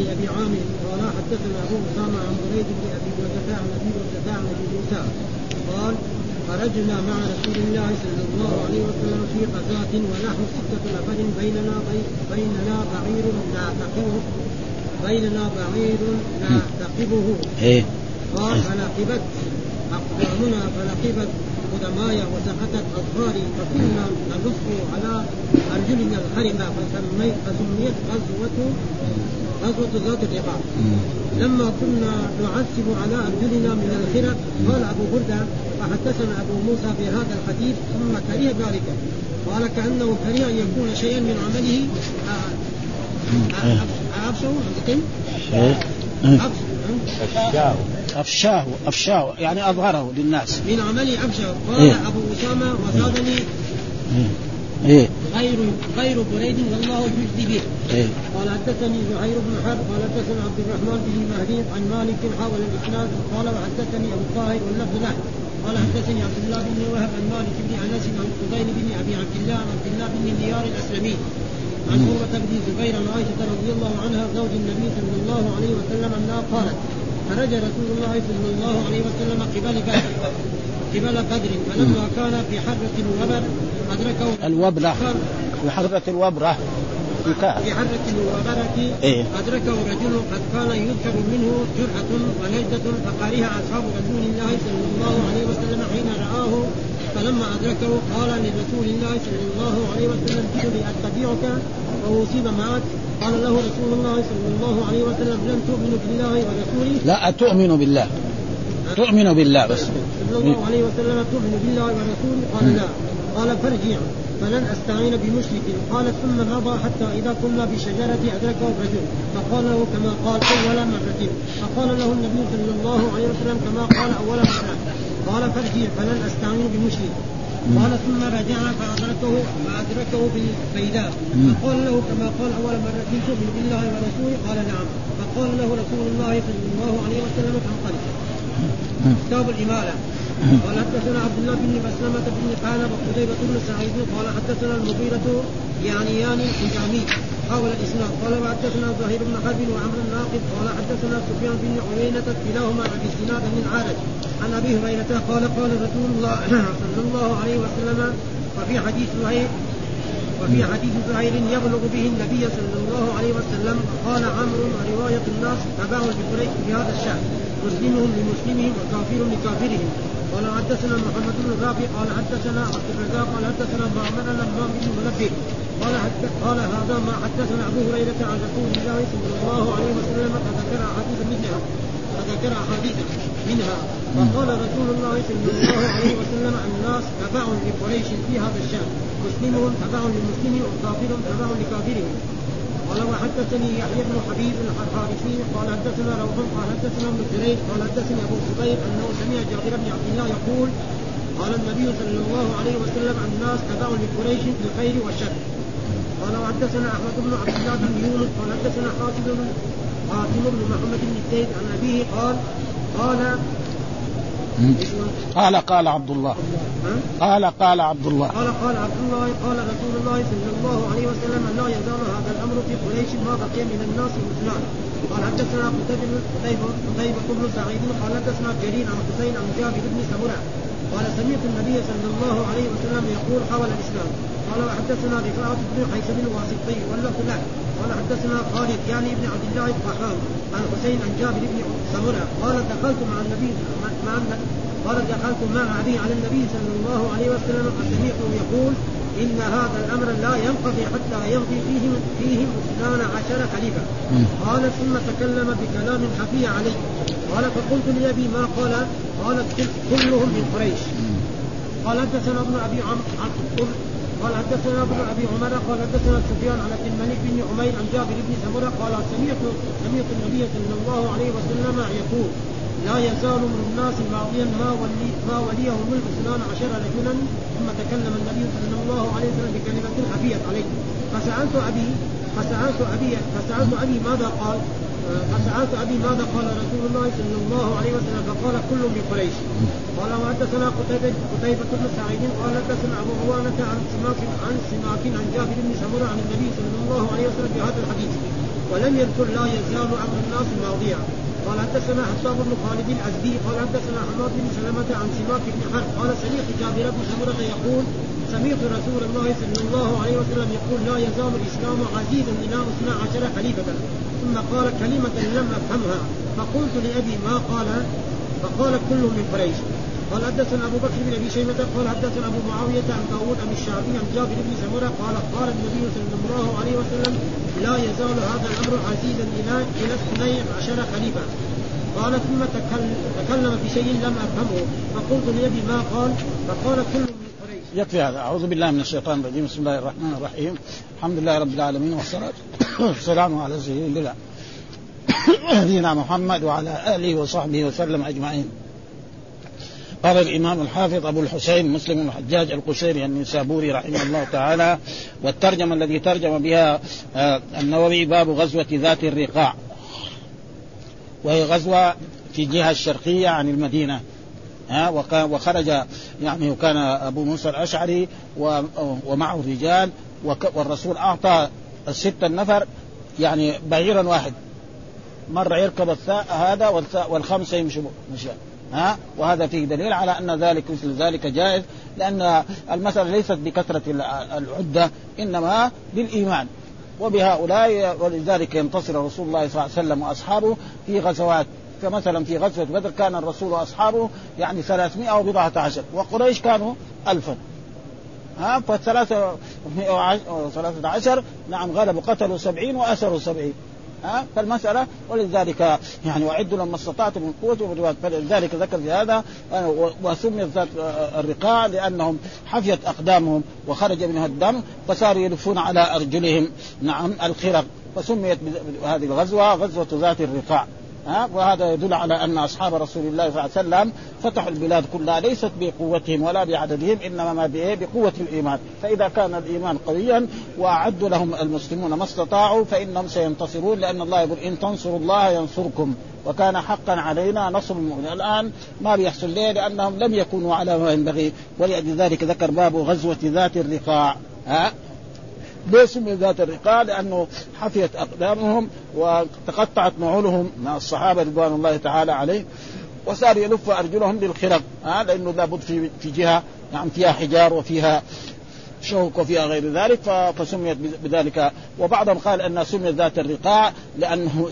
واللفظ لابي عامر قال حدثنا أبو أسامة عن بريد بن أبي بردة عن أبي بردة عن أبي موسى قال خرجنا مع رسول الله صلى الله عليه وسلم في غزاة ونحن ستة نفر بيننا بيننا بعير نعتقبه بيننا بعير نعتقبه إيه. قال فلقبت أقدامنا فلقبت قدماي وسقطت أظفاري فكنا نلف على أرجلنا الخرمة فسميت فسميت غزوة غزوة ذات الرقاع لما كنا نعسب على أرجلنا من الخرق قال أبو بردة فحدثنا أبو موسى في هذا الحديث ثم كره ذلك. قال كأنه كره أن يكون شيئا من عمله. أبشر أفشاه أفشاه أفشاه يعني أظهره للناس. من عمل أبشر. قال إيه؟ أبو أسامة وزادني. إيه؟ غير غير بريد والله يجزي به إيه؟ قال حدثني زهير بن حرب قال حدثنا عبد الرحمن بن مهدي عن مالك حاول الإسناد قال وحدثني أبو الطاهر واللفظ له قال حدثني عبد الله بن وهب عن مالك بن أنس عن فضيل بن أبي عبد الله عن عبد الله بن ديار الأسلمي عن عروة بن زبير عن عائشة رضي الله عنها زوج النبي صلى الله عليه وسلم أنها قالت خرج رسول الله صلى الله عليه وسلم قبل بدر قبل بدر فلما كان في حرة الوبر أدركه الوبرة. في حرة الوبرة. في حرة الوبرة إيه؟ أدركه رجل قد كان يذكر منه جرأة وليدة فقالها أصحاب رسول الله صلى الله عليه وسلم حين رآه. فلما أدركه قال لرسول الله صلى الله عليه وسلم جئت أتبعك وأصيب معك قال له رسول الله صلى الله عليه وسلم لن تؤمنوا بالله ورسوله. لا تؤمن بالله. تؤمن بالله بس. صلى الله عليه وسلم تؤمن بالله ورسوله. قال لا. قال فارجع فلن أستعين بمشرك. قال ثم مضى حتى إذا كنا بشجرة أدركه الرجل. فقال له كما قال أول مرة. فقال له النبي صلى الله عليه وسلم كما قال أول مرة. قال فارجع فلن أستعين بمشرك. قال ثم رجع فادركه فأدركه بالبيداء فقال له كما قال أول مره تؤمن بالله ورسوله قال نعم. فقال له رسول الله صلى الله عليه وسلم فانطلق كتاب الإمالة. قال حدثنا عبد الله بن مسلمة بن قال وقتيبة بن سعيد قال حدثنا المغيرة يعني يعني الحجامي حاول الاسلام قال وحدثنا زهير بن حرب وعمر الناقد قال حدثنا سفيان بن عيينة كلاهما عن الزناد من عارج. عن أبي هريرة قال قال رسول الله صلى الله عليه وسلم وفي حديث زهير وفي حديث زهير يبلغ به النبي صلى الله عليه وسلم قال عمرو ورواية الناس تبع لقريش في هذا الشأن مسلمهم لمسلمهم وكافر لكافرهم. قال حدثنا محمد بن رافع قال حدثنا عبد الرزاق قال حدثنا معمر الامام بن منبه قال قال هذا ما حدثنا أبو هريرة عن رسول الله صلى الله عليه وسلم فذكر أحاديث منها فذكر أحاديث منها. فقال رسول الله صلى الله عليه وسلم الناس تبع لقريش في هذا الشأن مسلمهم تبع لمسلمهم وكافرهم تبع لكافرهم. قال وحدثني يحيى بن حبيب الحارثي قال حدثنا روح قال حدثنا ابن جريج قال حدثني أبو الزبير أنه سمع جابر بن عبد الله يقول قال النبي صلى الله عليه وسلم الناس تبع لقريش في الخير والشر قال وحدثنا أحمد بن عبد الله بن يونس قال حدثنا حاتم بن حاتم بن محمد بن زيد عن أبيه قال قال قال قال عبد الله قال قال عبد الله قال قال عبد الله قال رسول الله صلى الله عليه وسلم لا يزال هذا الأمر في قريش ما بقي من الناس مثلان قال حدثنا قتيبة بن سعيد قال حدثنا جرير عن حسين عن جابر بن سمرة. قال سمعت النبي صلى الله عليه وسلم يقول حول الإسلام. قال وحدثنا رفاعة بن حيثم الواسطي واللفظ له قال حدثنا خالد يعني ابن عبد الله الطحاوي عن حسين عن جابر بن سمرة قال دخلت مع النبي مع قال دخلت مع أبي على النبي صلى الله عليه وسلم فسمعته يقول إن هذا الأمر لا ينقضي حتى يمضي فيهم فيهم اثنان عشر خليفة. قال ثم تكلم بكلام خفي عليه. قال فقلت لأبي ما قال؟ قال كلهم من قريش. قال حدثنا ابن أبي عمرو قال حدثنا ابن ابي عمر قال حدثنا سفيان عن عبد الملك بن عمير عن جابر بن سمره قال سمعت سمعت النبي صلى الله عليه وسلم يقول لا يزال من الناس ماضيا ما ولي ما وليه ملك اثنان عشر رجلا ثم تكلم النبي صلى الله عليه وسلم بكلمة خفيت عليه فسألت أبي فسألت أبي فسألت أبي ماذا قال؟ فسالت أبي ماذا قال رسول الله صلى الله عليه وسلم فقال كل من قريش. قال وحدثنا قتيبة قتيبة بن سعيد قال حدثنا أبو عوانة عن سماك عن سماك عن جابر بن سمرة عن النبي صلى الله عليه وسلم في هذا الحديث ولم يذكر لا يزال أمر الناس ماضيا. قال حدثنا حساب بن خالد الأزدي قال حدثنا حماد بن سلمة عن سماك بن حرب قال سمعت جابر بن سمرة يقول سمعت رسول الله صلى الله عليه وسلم يقول لا يزال الإسلام عزيزا إلى اثنا عشر خليفة ثم قال كلمة لم أفهمها. فقلت لأبي ما قال؟ فقال كل من قريش. قال حدثنا أبو بكر بن أبي شيبة قال حدثنا أبو معاوية عن داوود عن الشعبي عن جابر بن سمره قال قال النبي صلى الله عليه وسلم لا يزال هذا الأمر عزيزا إلى إلى اثني عشر خليفة. قال ثم تكلم بشيء لم أفهمه. فقلت لأبي ما قال؟ فقال كل يكفي هذا. أعوذ بالله من الشيطان الرجيم. بسم الله الرحمن الرحيم. الحمد لله رب العالمين والصلاة والسلام على سيدنا نبينا محمد وعلى آله وصحبه وسلم أجمعين. قال الإمام الحافظ أبو الحسين مسلم الحجاج القشيري النسابوري رحمه الله تعالى والترجمة الذي ترجم بها آه، النووي باب غزوة ذات الرقاع. وهي غزوة في الجهه الشرقية عن المدينة. ها وخرج يعني وكان أبو موسى الأشعري ومعه رجال والرسول أعطى الستة النفر يعني بعيرا واحد. مرة يركب هذا والخمسة يمشوا مشيان ها وهذا فيه دليل على أن ذلك مثل ذلك جائز لأن المسألة ليست بكثرة العدة إنما بالإيمان. وبهؤلاء ولذلك ينتصر رسول الله صلى الله عليه وسلم وأصحابه في غزوات فمثلا في غزوة بدر كان الرسول وأصحابه يعني 300 وبضعة عشر وقريش كانوا ألفا. ها فالثلاثة ثلاثة عشر نعم غلبوا قتلوا سبعين وأسروا سبعين. ها فالمسألة ولذلك يعني وعدوا لما استطعتم من قوة فلذلك ذكر في هذا وسميت ذات الرقاع لأنهم حفيت أقدامهم وخرج منها الدم فصاروا يلفون على أرجلهم. نعم الخرق. فسميت هذه الغزوة غزوة ذات الرقاع. ها؟ وهذا يدل على أن أصحاب رسول الله صلى الله عليه وسلم فتحوا البلاد كلها ليست بقوتهم ولا بعددهم إنما ما بقوة الإيمان. فإذا كان الإيمان قويا وأعدوا لهم المسلمون ما استطاعوا فإنهم سينتصرون لأن الله يقول إن تنصروا الله ينصركم. وكان حقا علينا نصر المؤمنين. الآن ما بيحصل ليه؟ لأنهم لم يكونوا على ما ينبغي ولذلك ذكر باب غزوة ذات الرقاع ها؟ ليه سمي ذات الرقاع؟ لأنه حفيت أقدامهم وتقطعت نعولهم مع الصحابة رضوان الله تعالى عليهم. وصار يلف أرجلهم بالخرق ها لأنه لابد في في جهة نعم فيها حجار وفيها شوك وفيها غير ذلك فسميت بذلك. وبعضهم قال انها سميت ذات الرقاع لأنه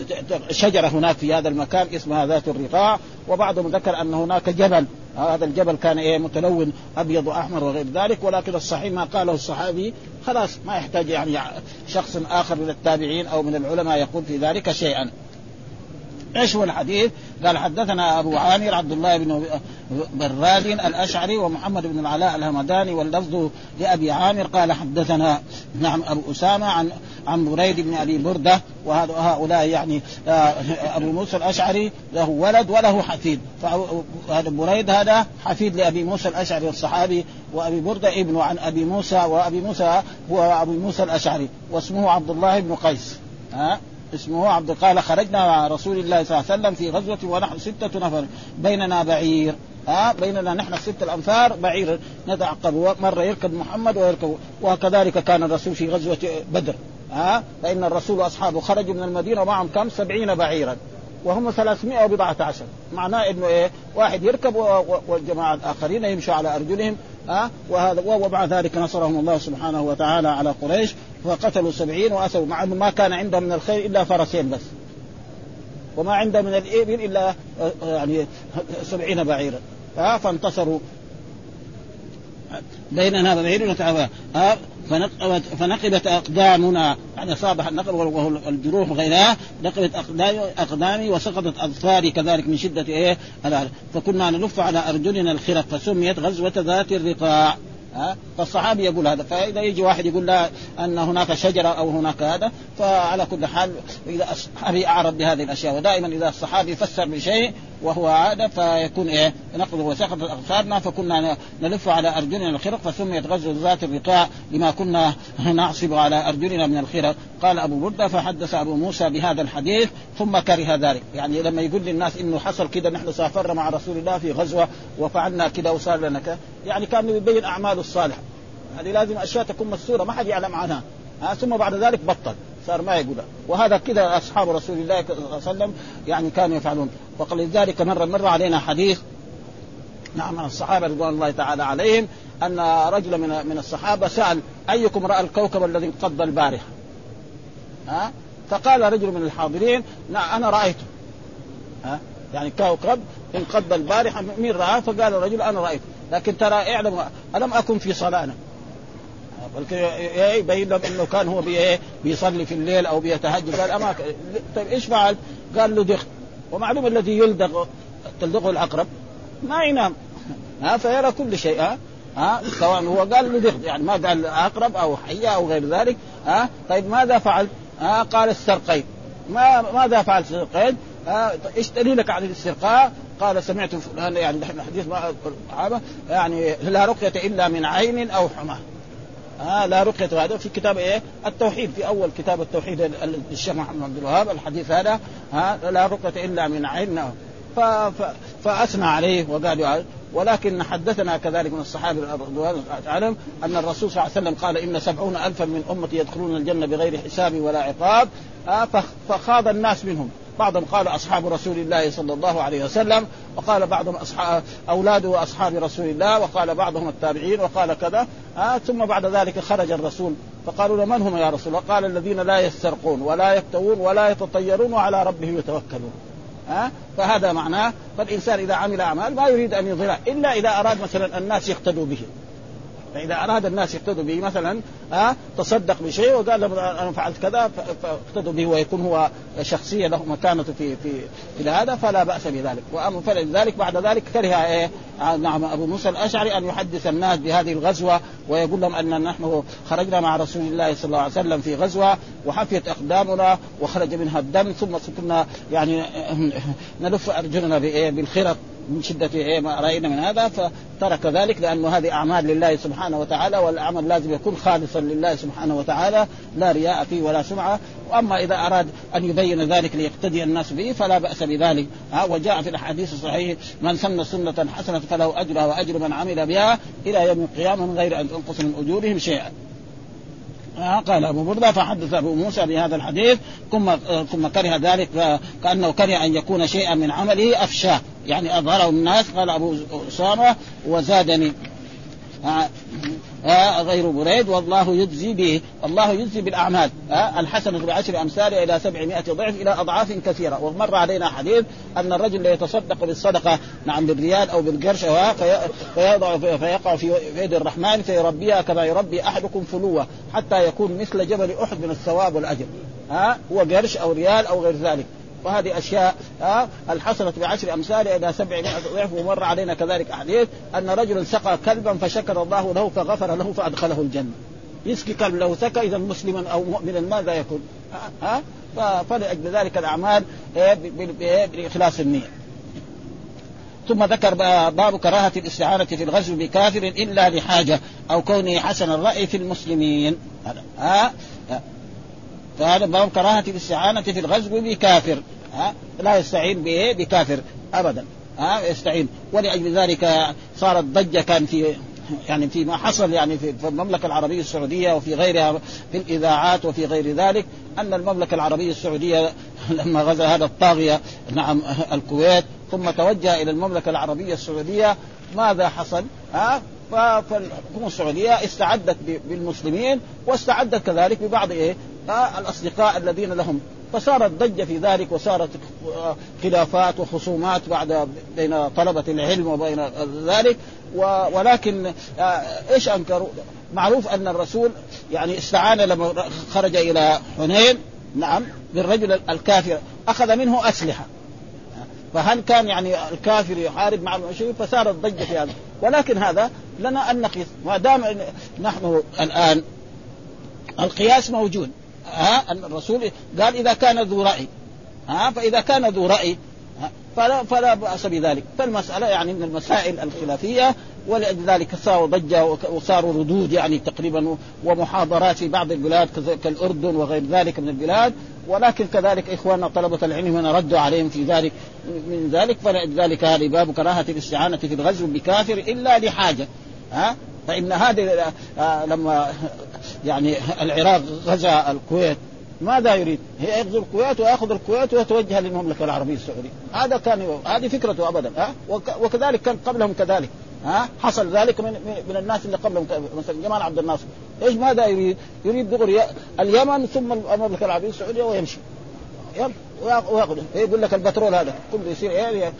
شجرة هناك في هذا المكان اسمها ذات الرقاع. وبعضهم ذكر أن هناك جبل هذا الجبل كان إيه متلون أبيض وأحمر وغير ذلك ولكن الصحيح ما قاله الصحابي خلاص ما يحتاج يعني شخص آخر من التابعين أو من العلماء يقول في ذلك شيئا. إيش هو الحديث؟ قال حدثنا أبو عامر عبد الله بن براد الأشعري ومحمد بن العلاء الهمداني واللفظ لأبي عامر قال حدثنا نعم أبو أسامة عن عن بريد بن أبي بردة وهذا هؤلاء يعني آه، أبو موسى الأشعري له ولد وله حفيد. فهذا بريد هذا حفيد لأبي موسى الأشعري الصحابي وأبي بردة ابن عن أبي موسى وأبي موسى هو أبو موسى الأشعري واسمه عبد الله بن قيس. ها؟ اسمه عبد قال خرجنا مع رسول الله صلى الله عليه وسلم في غزوة ونحن ستة نفر. بيننا بعير. ها؟ بيننا نحن ستة الأنفار بعير. نتعقب. مرة يركب محمد ويركب. وكذلك كان الرسول في غزوة بدر. ها؟ فإن الرسول وأصحابه خرجوا من المدينة ومعهم كم؟ سبعين بعيرا. وهم 300 وبضعة عشر. معناه إنه إيه؟ واحد يركب والجماعة الآخرين يمشوا على أرجلهم ها؟ وهذا ومع ذلك نصرهم الله سبحانه وتعالى على قريش فقتلوا سبعين وأسوا. مع أنه ما كان عندهم من الخير إلا فرسين بس. وما عندهم من الإبل إلا يعني سبعين بعيرا. ها؟ فانتصروا. بيننا وبين فنقبت فنقبت أقدامنا. يعني اصابح النقب وهو الجروح وغيرها. نقبت اقدامي أقدامي وسقطت أظفاري كذلك من شدة إيه؟ فكنا نلف على أرجلنا الخرق فسميت غزوة ذات الرقاع. ها؟ فالصحابي يقول هذا. فإذا يجي واحد يقول لا أن هناك شجرة أو هناك هذا فعلى كل حال إذا الصحابي أعرض بهذه الأشياء. ودائما إذا الصحابي فسر بشيء وهو عادة فيكون إيه نقض وسقط أغفارنا فكنا نلف على أرجلنا الخرق فسميت غزوه ذات الرقاع لما كنا نعصب على أرجلنا من الخرق. قال أبو بردة فحدث أبو موسى بهذا الحديث ثم كره ذلك. يعني لما يقول للناس إنه حصل كده نحن سافرنا مع رسول الله في غزوة وفعلنا كده وصار لنا كده. يعني كان يبين أعماله الصالحة. هذه لازم أشياء تكون مستورة ما حد يعلم عنها. ها ثم بعد ذلك بطل. صار ما يقولها وهذا كذا أصحاب رسول الله صلى الله عليه وسلم يعني كانوا يفعلون ذلك مرة مر علينا حديث نعم من الصحابة رضوان الله تعالى عليهم أن رجلا من من الصحابة سأل أيكم رأى الكوكب الذي انقض البارحة؟ ها؟ فقال رجل من الحاضرين نعم أنا رأيته ها؟ يعني كوكب انقض البارحة مين رآه؟ فقال الرجل أنا رأيته لكن ترى اعلم ألم أكن في صلاة يبين لهم إنه كان هو بيصلي في الليل أو بيتهجد. قال أما طيب إيش فعل؟ قال له دخ ومعلوم الذي يلدغ تلدغه العقرب ما ينام. ها فيرى كل شيء ها ها سواء هو قال له دخ يعني ما قال عقرب أو حية أو غير ذلك ها. طيب ماذا فعل؟ ها قال استرقيت. ما ماذا فعل استرقيت؟ إيش دليلك على الاسترقاء؟ قال سمعت فلان يعني نحن حديث ما يعني لا رقية إلا من عين أو حمى. آه لا رقية هذا في كتاب إيه؟ التوحيد في أول كتاب التوحيد للشيخ محمد عبد الوهاب الحديث هذا ها لا رقية إلا من عين. فأثنى عليه وقال ولكن حدثنا كذلك من الصحابة رضوان الله أن الرسول صلى الله عليه وسلم قال إن سبعون ألفا من أمتي يدخلون الجنة بغير حساب ولا عقاب آه فخاض الناس منهم بعضهم قال أصحاب رسول الله صلى الله عليه وسلم وقال بعضهم أصحاب اولاده وأصحاب رسول الله وقال بعضهم التابعين وقال كذا آه ثم بعد ذلك خرج الرسول. فقالوا له من هم يا رسول الله؟ قال الذين لا يسترقون ولا يكتوون ولا يتطيرون وعلى ربهم يتوكلون. ها آه فهذا معناه فالإنسان إذا عمل أعمال ما يريد أن يظهرها إلا إذا أراد مثلا الناس يقتدوا به. فإذا أراد الناس يقتدوا به مثلا ها تصدق بشيء وقال أنا فعلت كذا فاقتدوا به ويكون هو شخصية له مكانة في في في هذا فلا بأس بذلك. واما فلذلك بعد ذلك كره إيه نعم أبو موسى الأشعري أن يحدث الناس بهذه الغزوة ويقول لهم أن نحن خرجنا مع رسول الله صلى الله عليه وسلم في غزوة وحفيت أقدامنا وخرج منها الدم ثم كنا يعني نلف أرجلنا بالخرق. من شدة إيه ما رأينا من هذا فترك ذلك لأنه هذه أعمال لله سبحانه وتعالى والعمل لازم يكون خالصا لله سبحانه وتعالى لا رياء فيه ولا سمعة. وأما إذا أراد أن يبين ذلك ليقتدي الناس به فلا بأس بذلك. ها وجاء في الحديث الصحيح من سن سنة حسنة فله أجرها وأجر من عمل بها إلى يوم القيامة من غير أن تنقص من أجورهم شيئا. قال أبو بردة فحدث أبو موسى بهذا الحديث ثم ثم كره ذلك كانه كره أن يكون شيئا من عمله أفشاه. يعني أظهره الناس قال أبو أسامة وزادني. آه غير بريد والله يجزي به الله يجزي بالأعمال. آه الحسنه بعشر امثالها إلى سبعمائة ضعف إلى أضعاف كثيرة. ومر علينا حديث أن الرجل يتصدق بالصدقة نعم بالريال أو بالقرش فيضع فيقع في يد الرحمن فيربيها كما يربي أحدكم فلوة حتى يكون مثل جبل أحد من الثواب والأجر. ها؟ هو قرش أو ريال أو غير ذلك. وهذه أشياء ها الحسنه بعشر أمثال إلى سبعمائة ضعف ومر علينا كذلك أحاديث أن رجلا سقى كلبا فشكر الله له فغفر له فأدخله الجنة. يسقي كلب له سكى إذا مسلما أو مؤمنا ماذا يكون؟ ها فلأجل ذلك الأعمال بإخلاص النية. ثم ذكر باب كراهة الاستعانة في الغزو بكافر إلا لحاجة أو كونه حسن الرأي في المسلمين. ها فهذا باب كراهة الاستعانة في الغزو بكافر. ها؟ لا يستعين به بكافر أبدا. ها؟ يستعين. ولأجل ذلك صارت ضجة كان في يعني في ما حصل يعني في المملكة العربية السعودية وفي غيرها في الإذاعات وفي غير ذلك أن المملكة العربية السعودية لما غزا هذا الطاغية نعم الكويت ثم توجه إلى المملكة العربية السعودية ماذا حصل؟ ها؟ فالحكومة السعودية استعدت بالمسلمين واستعدت كذلك ببعض إيه؟ الأصدقاء الذين لهم. فصارت ضجة في ذلك وصارت خلافات وخصومات بعد بين طلبة العلم وبين ذلك. ولكن آه، إيش أنكروا؟ معروف أن الرسول يعني استعان لما خرج إلى حنين. نعم بالرجل الكافر. أخذ منه أسلحة. فهل كان يعني الكافر يحارب مع المشركين؟ فصارت ضجة في هذا. ولكن هذا لنا أن نقيس ما دام نحن الآن القياس موجود. ها الرسول قال إذا كان ذو رأي. ها فإذا كان ذو رأي فلا فلا بأس بذلك. فالمسألة يعني من المسائل الخلافية ولذلك صاروا ضجة وصاروا ردود يعني تقريبا ومحاضرات في بعض البلاد كالأردن وغير ذلك من البلاد. ولكن كذلك إخواننا طلبة العلم هنا ردوا عليهم في ذلك من ذلك. فلذلك هذه باب كراهة الاستعانة في الغزو بكافر إلا لحاجة. ها فإن هذه آه، لما يعني العراق غزا الكويت ماذا يريد؟ هي يغزو الكويت ويأخذ الكويت ويتوجه للمملكة العربية السعودية، هذا كان هذه فكرته ابدا ها؟ وكذلك كان قبلهم كذلك ها؟ حصل ذلك من من الناس اللي قبلهم مثلا جمال عبد الناصر. إيش ماذا يريد؟ يريد دغري اليمن ثم المملكة العربية السعودية ويمشي. ويأخذ يقول لك البترول هذا كله يصير إيه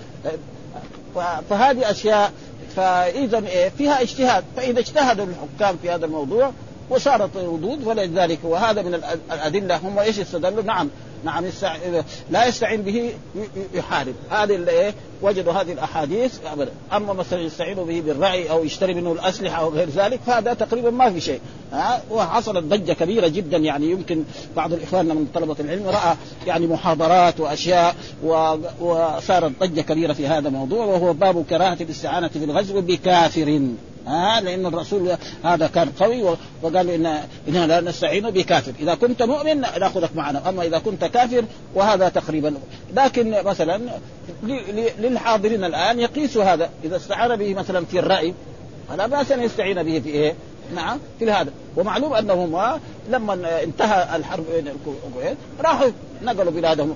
فهذه أشياء فاذا إيه فيها اجتهاد فإذا اجتهدوا الحكام في هذا الموضوع وصارت ردود ولذلك وهذا من الأدلة هم إيش استدلوا؟ نعم نعم. لا يستعين به يحارب. هذه اللي إيه وجدوا هذه الأحاديث أبدا. أما مثلا يستعينوا به بالرعي أو يشتري منه الأسلحة أو غير ذلك فهذا تقريبا ما في شيء. ها؟ وحصلت ضجة كبيرة جدا يعني يمكن بعض الاخوان من طلبة العلم رأى يعني محاضرات وأشياء و... وصارت ضجة كبيرة في هذا الموضوع وهو باب كراهة الاستعانة في الغزو بكافر. ها لأن الرسول هذا كان قوي وقال ان إننا لا نستعين بكافر. إذا كنت مؤمن نأخذك معنا. أما إذا كنت كافر وهذا تقريبا لكن مثلا للحاضرين الآن يقيسوا هذا. إذا استعان به مثلا في الرأي فلا بأس أن يستعين به في إيه؟ نعم في هذا. ومعلوم أنهم لما انتهى الحرب بين الكويت راحوا نقلوا بلادهم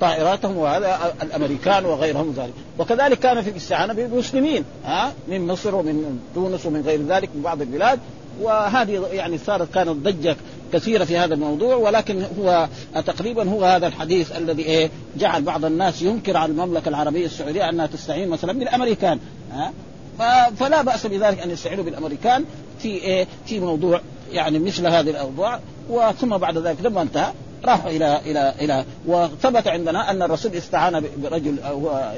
طائراتهم وهذا الأمريكان وغيرهم ذلك وكذلك كان في الاستعانه بالمسلمين ها من مصر ومن تونس ومن غير ذلك من بعض البلاد. وهذه يعني صارت كانت ضجة كثيرة في هذا الموضوع. ولكن هو تقريبا هو هذا الحديث الذي إيه جعل بعض الناس ينكر على المملكة العربية السعودية أنها تستعين مثلا بالأمريكان ها فلا بأس بذلك أن يستعينوا بالأمريكان. في إيه؟ في موضوع يعني مثل هذه الأوضاع وثم بعد ذلك لما انتهى راحوا إلى إلى إلى وثبت عندنا أن الرسول استعان برجل هو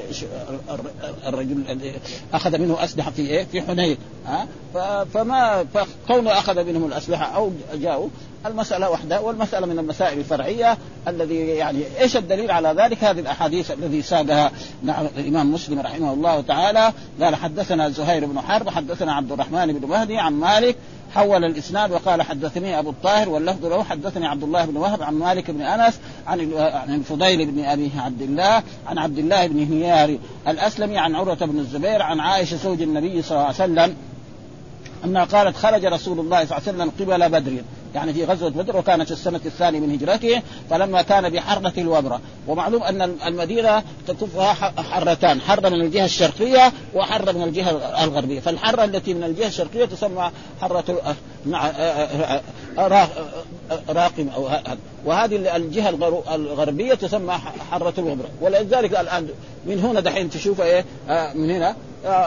الرجل أخذ منه أسلحة في إيه؟ في حنين ها فما فكونه أخذ منهم الأسلحة أو جاءوا المسألة وحدة والمسألة من المسائل الفرعية الذي يعني إيش الدليل على ذلك؟ هذه الأحاديث الذي ساقها نعم الإمام مسلم رحمه الله تعالى قال حدثنا زهير بن حرب حدثنا عبد الرحمن بن مهدي عن مالك حول الإسناد وقال حدثني أبو الطاهر واللفظ له حدثني عبد الله بن وهب عن مالك بن أنس عن عن الفضيل بن أبي عبد الله عن عبد الله بن هيار الأسلمي عن عروة بن الزبير عن عائشة زوج النبي صلى الله عليه وسلم أنها قالت خرج رسول الله صلى الله عليه وسلم قبل بدر يعني في غزوة بدر وكانت السنة الثانية من هجرته فلما كان بحره الوبرة. ومعلوم أن المدينة تكفها حرتان حره من الجهة الشرقية وحره من الجهة الغربية. فالحرة التي من الجهة الشرقية تسمى حرة مع راقم أو وهذه الجهة الغربية تسمى حرة الوبرة. ولذلك الآن من هنا دحين تشوف إيه؟ من هنا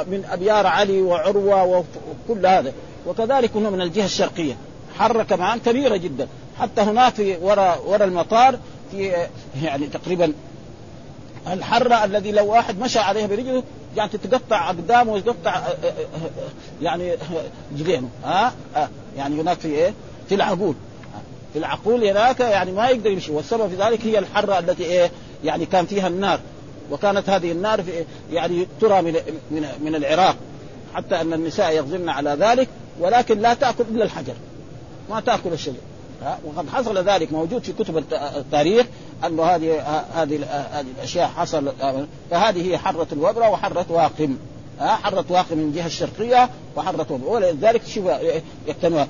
من أبيار علي وعروة وكل هذا. وكذلك هنا من الجهة الشرقية. حرة كمان كبيرة جدا. حتى هناك في وراء وراء المطار في يعني تقريبا الحرة الذي لو واحد مشى عليها برجله يعني تتقطع أقدامه ويقطع يعني جلينه ها يعني هناك في إيه؟ في العقول. في العقول هناك يعني ما يقدر يمشي. والسبب في ذلك هي الحرة التي إيه؟ يعني كان فيها النار. وكانت هذه النار في يعني ترى من من من العراق. حتى أن النساء يغزلن على ذلك ولكن لا تأكل إلا الحجر. ما تأكل الشجر وقد حصل ذلك موجود في كتب التاريخ انه هذه هذه هذه الأشياء حصل فهذه هي حرة الوبرة وحرة واقم. حرة واقم من الجهة الشرقية وحرة وبرة. ولذلك شوف يقتنوها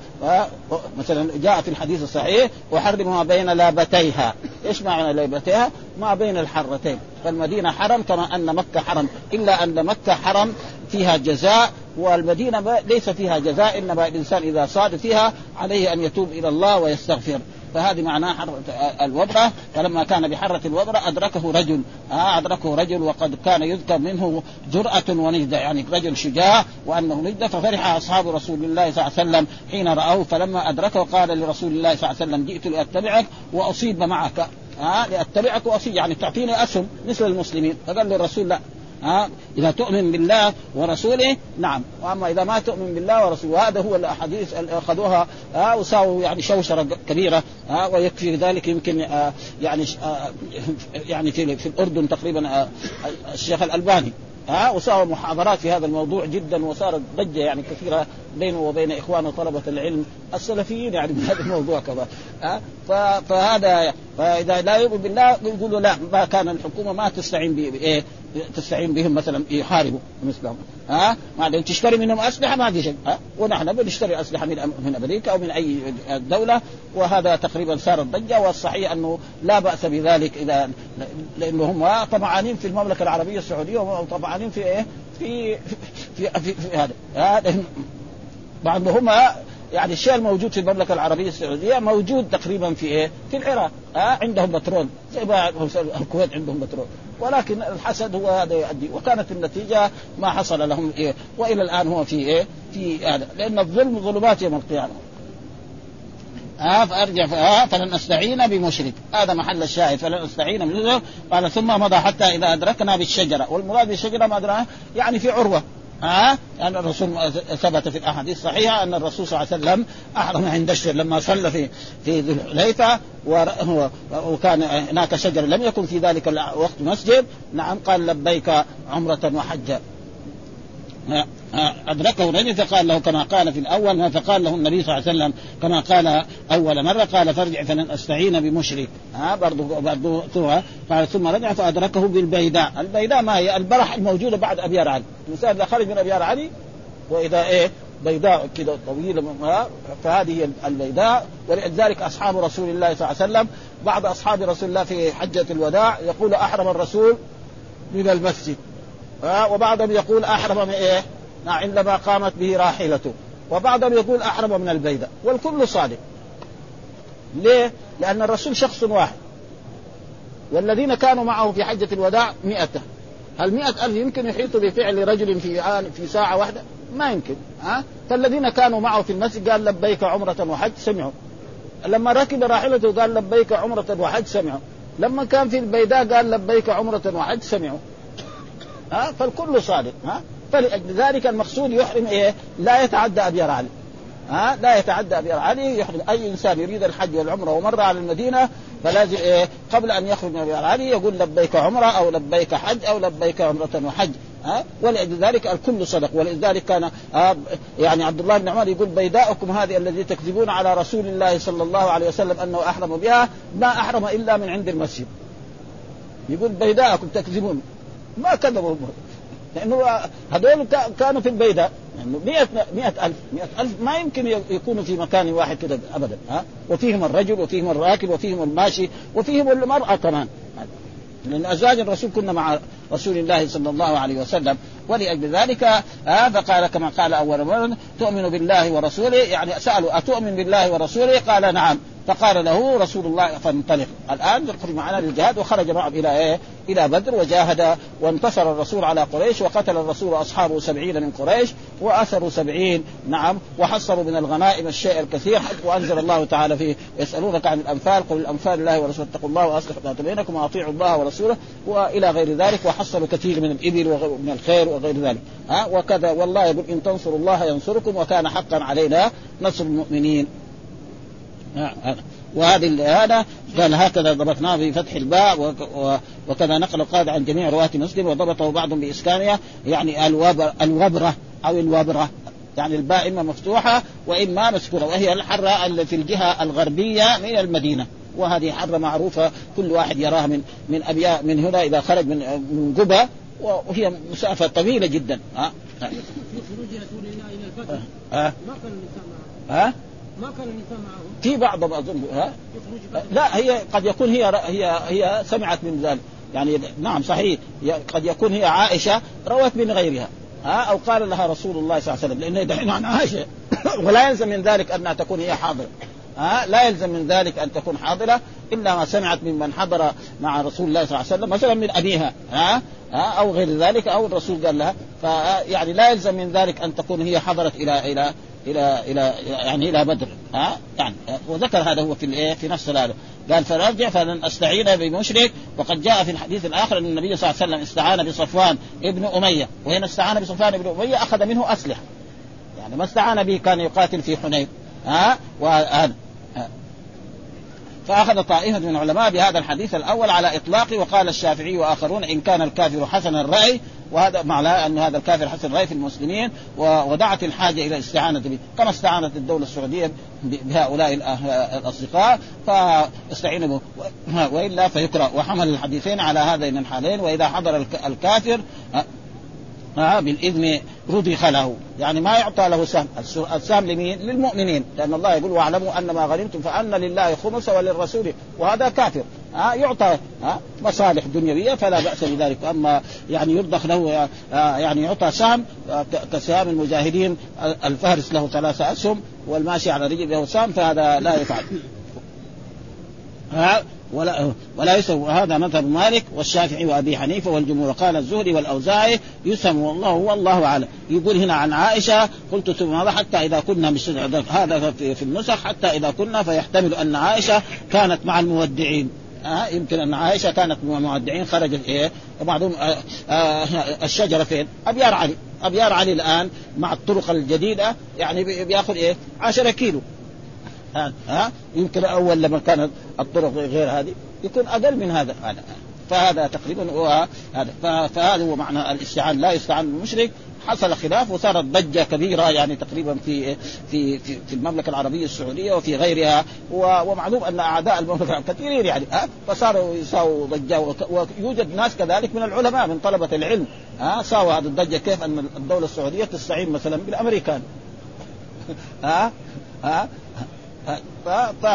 مثلا جاء في الحديث الصحيح وحرم ما بين لابتيها. إيش معنى لابتيها؟ ما بين الحرتين. فالمدينة حرم كما أن مكة حرم. إلا أن مكة حرم فيها جزاء والمدينة ليس فيها جزاء إنما الإنسان إذا صاد فيها عليه أن يتوب إلى الله ويستغفر. فهذه معناها حرة الوبرة فلما كان بحرة الوبرة أدركه رجل. آه أدركه رجل وقد كان يذكر منه جرأة ونجدة. يعني رجل شجاع وأنه نجدة ففرح أصحاب رسول الله صلى الله عليه وسلم حين رأوه. فلما أدركه قال لرسول الله صلى الله عليه وسلم جئت لأتبعك وأصيب معك. آه لأتبعك وأصيب. يعني تعطيني أسهم مثل المسلمين. فقال للرسول لا. ها؟ إذا تؤمن بالله ورسوله نعم. وأما إذا ما تؤمن بالله ورسوله هذا هو الأحاديث اللي أخذوها ها؟ وساووا يعني شوشرة كبيرة ها؟ ويكفي ذلك يمكن آه يعني آه يعني في, في الأردن تقريبا آه الشيخ الألباني ها؟ وساوى محاضرات في هذا الموضوع جدا وصارت ضجة يعني كثيرة بينه وبين إخوانه طلبة العلم السلفيين يعني بهذا الموضوع كذا ها؟ فهذا فإذا لا يؤمن بالله يقولوا لا ما كان الحكومة ما تستعين بإيه؟ تستعين بهم مثلا يحاربوا مثلهم. ها؟ ما تشتري منهم أسلحة ما في شيء ها؟ ونحن بنشتري أسلحة من من أمريكا أو من أي دولة وهذا تقريبا صارت ضجه والصحيح أنه لا بأس بذلك إذا لأنه هم طمعانين في المملكة العربية السعودية وطمعانين في إيه؟ في في في, في, في هذا. بعض هم يعني الشيء الموجود في المملكة العربية السعودية موجود تقريبا في إيه؟ في العراق. ها عندهم بترول. زي ما الكويت عندهم بترول. ولكن الحسد هو هذا يؤدي. وكانت النتيجة ما حصل لهم إيه؟ وإلى الآن هو في إيه؟ في هذا. لأن الظلم ظلمات يوم القيامة. آه فأرجع آه فلن أستعين بمشرك. هذا محل الشاهد. فلن أستعين بمشرك. قال ثم مضى حتى إذا أدركنا بالشجرة. والمراد بالشجرة ما ادرى يعني في عروة. ها؟ أن الرسول ثبت في الأحاديث الصحيحة أن الرسول صلى الله عليه وسلم أحرم عند الشجر لما صلى في في الحليفة وكان هناك شجر لم يكن في ذلك الوقت مسجد. نعم قال لبيك عمرة وحجا أدركه رجل فقال له كما قال في الأول فقال له النبي صلى الله عليه وسلم كما قال أول مرة قال فارجع فلن أستعين بمشرك. ها برضه برضه قال ثم رجع فأدركه بالبيداء. البيداء ما هي؟ البرح الموجودة بعد أبيار علي. الإنسان إذا خرج من أبيار علي وإذا إيه؟ بيداء كده طويلة فهذه هي البيداء. ولذلك أصحاب رسول الله صلى الله عليه وسلم بعض أصحاب رسول الله في حجة الوداع يقول أحرم الرسول من المسجد. وبعضهم يقول أحرم من إيه؟ عندما قامت به راحلته. وبعضهم يقول أحرم من البيدة والكل صادق. ليه؟ لأن الرسول شخص واحد. والذين كانوا معه في حجة الوداع مئة. هل مئة ألف يمكن يحيطوا بفعل رجل في في ساعة واحدة؟ ما يمكن. ها؟ فالذين كانوا معه في المسجد قال لبيك عمرة وحج سمعوا. لما ركب راحلته قال لبيك عمرة وحج سمعوا. لما كان في البيداء قال لبيك عمرة وحج سمعوا. ها؟ فالكل صادق. ها؟ فلذلك المقصود يحرم إيه؟ لا يتعدى ابيار علي ها؟ لا يتعدى ابيار علي يحرم. أي إنسان يريد الحج والعمرة ومر على المدينة فلازم إيه؟ قبل أن يخرج من ابيار علي يقول لبيك عمرة أو لبيك حج أو لبيك عمرة وحج. ها؟ ولذلك الكل صدق. ولذلك كان آه يعني عبد الله بن عمر يقول بيداؤكم هذه الذي تكذبون على رسول الله صلى الله عليه وسلم أنه أحرم بها. ما أحرم إلا من عند المسجد. يقول بيداءكم تكذبون. ما كذبوا لأنه هذول كانوا في البيداء يعني مئة, مئة ألف مئة ألف ما يمكن يكونوا في مكان واحد كده أبدا ها؟ وفيهم الرجل وفيهم الراكب وفيهم الماشي وفيهم المرأة كمان. لأن أزواج الرسول كنا مع رسول الله صلى الله عليه وسلم. ولأجل ذلك آه فقال كما قال أول مرة تؤمن بالله ورسوله؟ يعني سألوا أتؤمن بالله ورسوله؟ قال نعم. فقال له رسول الله فانطلق. الآن يخرج معنا للجهاد وخرج معهم إلى إيه؟ إلى بدر وجاهد وانتصر الرسول على قريش وقتل الرسول اصحابه سبعين من قريش وأثروا سبعين نعم وحصلوا من الغنائم الشيء الكثير وانزل الله تعالى فيه يسألونك عن الأنفال قل الأنفال الله ورسوله اتقوا الله وأصلحوا ذات بينكم وأطيعوا الله ورسوله وإلى غير ذلك وحصلوا كثير من الإبل ومن الخير وغير ذلك. ها؟ وكذا والله يقول إن تنصروا الله ينصركم وكان حقا علينا نصر المؤمنين. وهذه هذا قال هكذا ضبطناه في فتح الباء وكذا نقل القاعدة عن جميع رواة مسلم وضبطه بعضهم بإسكانها يعني الوبر الوبرة أو الوبرة يعني الباء إما مفتوحة وإما مسكورة وهي الحرة في الجهة الغربية من المدينة وهذه حرة معروفة كل واحد يراها من من أبياء من هنا إذا خرج من من قبة وهي مسافة طويلة جدا. ها؟ في خروج رسول الله إلى الفتح. ها؟ ما كان ها؟ ما كان النساء معهم في بعضهم أظن ها؟ لا هي قد يكون هي هي هي سمعت من ذلك. يعني نعم صحيح. قد يكون هي عائشة روت من غيرها ها؟ أو قال لها رسول الله صلى الله عليه وسلم. لأنه دحين عن عائشة. ولا يلزم من ذلك انها تكون هي حاضرة ها؟ لا يلزم من ذلك أن تكون حاضرة إلا ما سمعت ممن حضر مع رسول الله صلى الله عليه وسلم مثلا من أبيها ها؟ ها؟ أو غير ذلك أو الرسول قال لها. فيعني لا يلزم من ذلك أن تكون هي حضرت إلى إلى إلى إلى يعني إلى بدر ها؟ يعني وذكر هذا هو في الإيه؟ في نفس هذا قال فنرجع فلن أستعين بمشرك. وقد جاء في الحديث الآخر أن النبي صلى الله عليه وسلم استعان بصفوان ابن أمية. وهنا استعان بصفوان ابن أمية أخذ منه أسلحة. يعني ما استعان به كان يقاتل في حنين ها؟ وهذا. فأخذ طائفة من العلماء بهذا الحديث الأول على اطلاقه وقال الشافعي وآخرون إن كان الكافر حسن الرأي وهذا معناه أن هذا الكافر حسن الرأي في المسلمين ودعت الحاجة إلى الاستعانه به. كما استعانت الدولة السعودية بهؤلاء الأصدقاء فاستعينوا وإلا فيكره. وحمل الحديثين على هذين الحالين وإذا حضر الكافر آه بالإذن رضخ له. يعني ما يعطى له سهم. السهم لمين؟ للمؤمنين. لأن الله يقول واعلموا ان ما غنمتم فأن لله خمس وللرسول. وهذا كافر. آه يعطى آه مصالح دنيوية فلا بأس بذلك. اما يعني يرضخ له يعني يعطى سهم كسهام المجاهدين الفارس له ثلاثة أسهم والماشي على رجل له سهم فهذا لا يفعل. ولا ولا يسوى هذا مذهب مالك والشافعي وأبي حنيفة والجمهور. قال الزهري والأوزاعي يسم والله والله أعلم. يقول هنا عن عائشة قلت ثم هذا حتى إذا كنا هذا في, في النسخ حتى إذا كنا فيحتمل أن عائشة كانت مع المودعين. آه يمكن أن عائشة كانت مع المودعين خرجت إيه؟ وبعضهم آه آه الشجرة فين؟ أبيار علي. أبيار علي الآن مع الطرق الجديدة يعني بياخذ إيه؟ 10 كيلو. ها ها؟ يمكن أول لما كانت الطرق غير هذه يكون أقل من هذا. هذا فهذا تقريبا هو هذا. فهذا هو معنى الاستعان. لا يستعان بالمشرك حصل خلاف وصارت ضجة كبيرة يعني تقريبا في في في, في المملكة العربية السعودية وفي غيرها. ومعلوم أن أعداء المملكة كثيرين يعني ها؟ فصاروا يساووا ضجة. ويوجد ناس كذلك من العلماء من طلبة العلم ها؟ ساووا هذه الضجة. كيف أن الدولة السعودية تستعين مثلا بالأمريكان؟ ها؟ ها؟ ف... ف...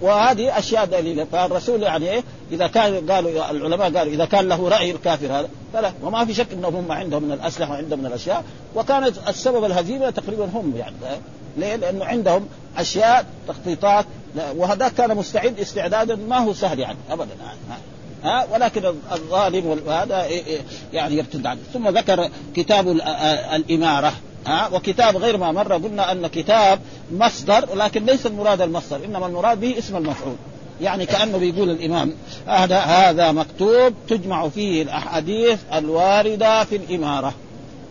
وهذه أشياء دليلة. فالرسول يعني إيه؟ إذا كان قالوا العلماء قالوا إذا كان له رأي الكافر هذا فلا. وما في شك إنهم هم عندهم من الأسلحة وعندهم من الأشياء. وكانت السبب الهزيمة تقريبا هم يعني. ليه؟ لأنه عندهم أشياء تخطيطات. وهذا كان مستعد استعدادا ما هو سهل يعني ابدا يعني. ها ولكن الظالم وهذا يعني يرتد عنه. ثم ذكر كتاب الإمارة. ها وكتاب غير ما مر. قلنا أن كتاب مصدر ولكن ليس المراد المصدر إنما المراد به اسم المفعول. يعني كأنه بيقول الإمام هذا هذا مكتوب تجمع فيه الأحاديث الواردة في الإمارة.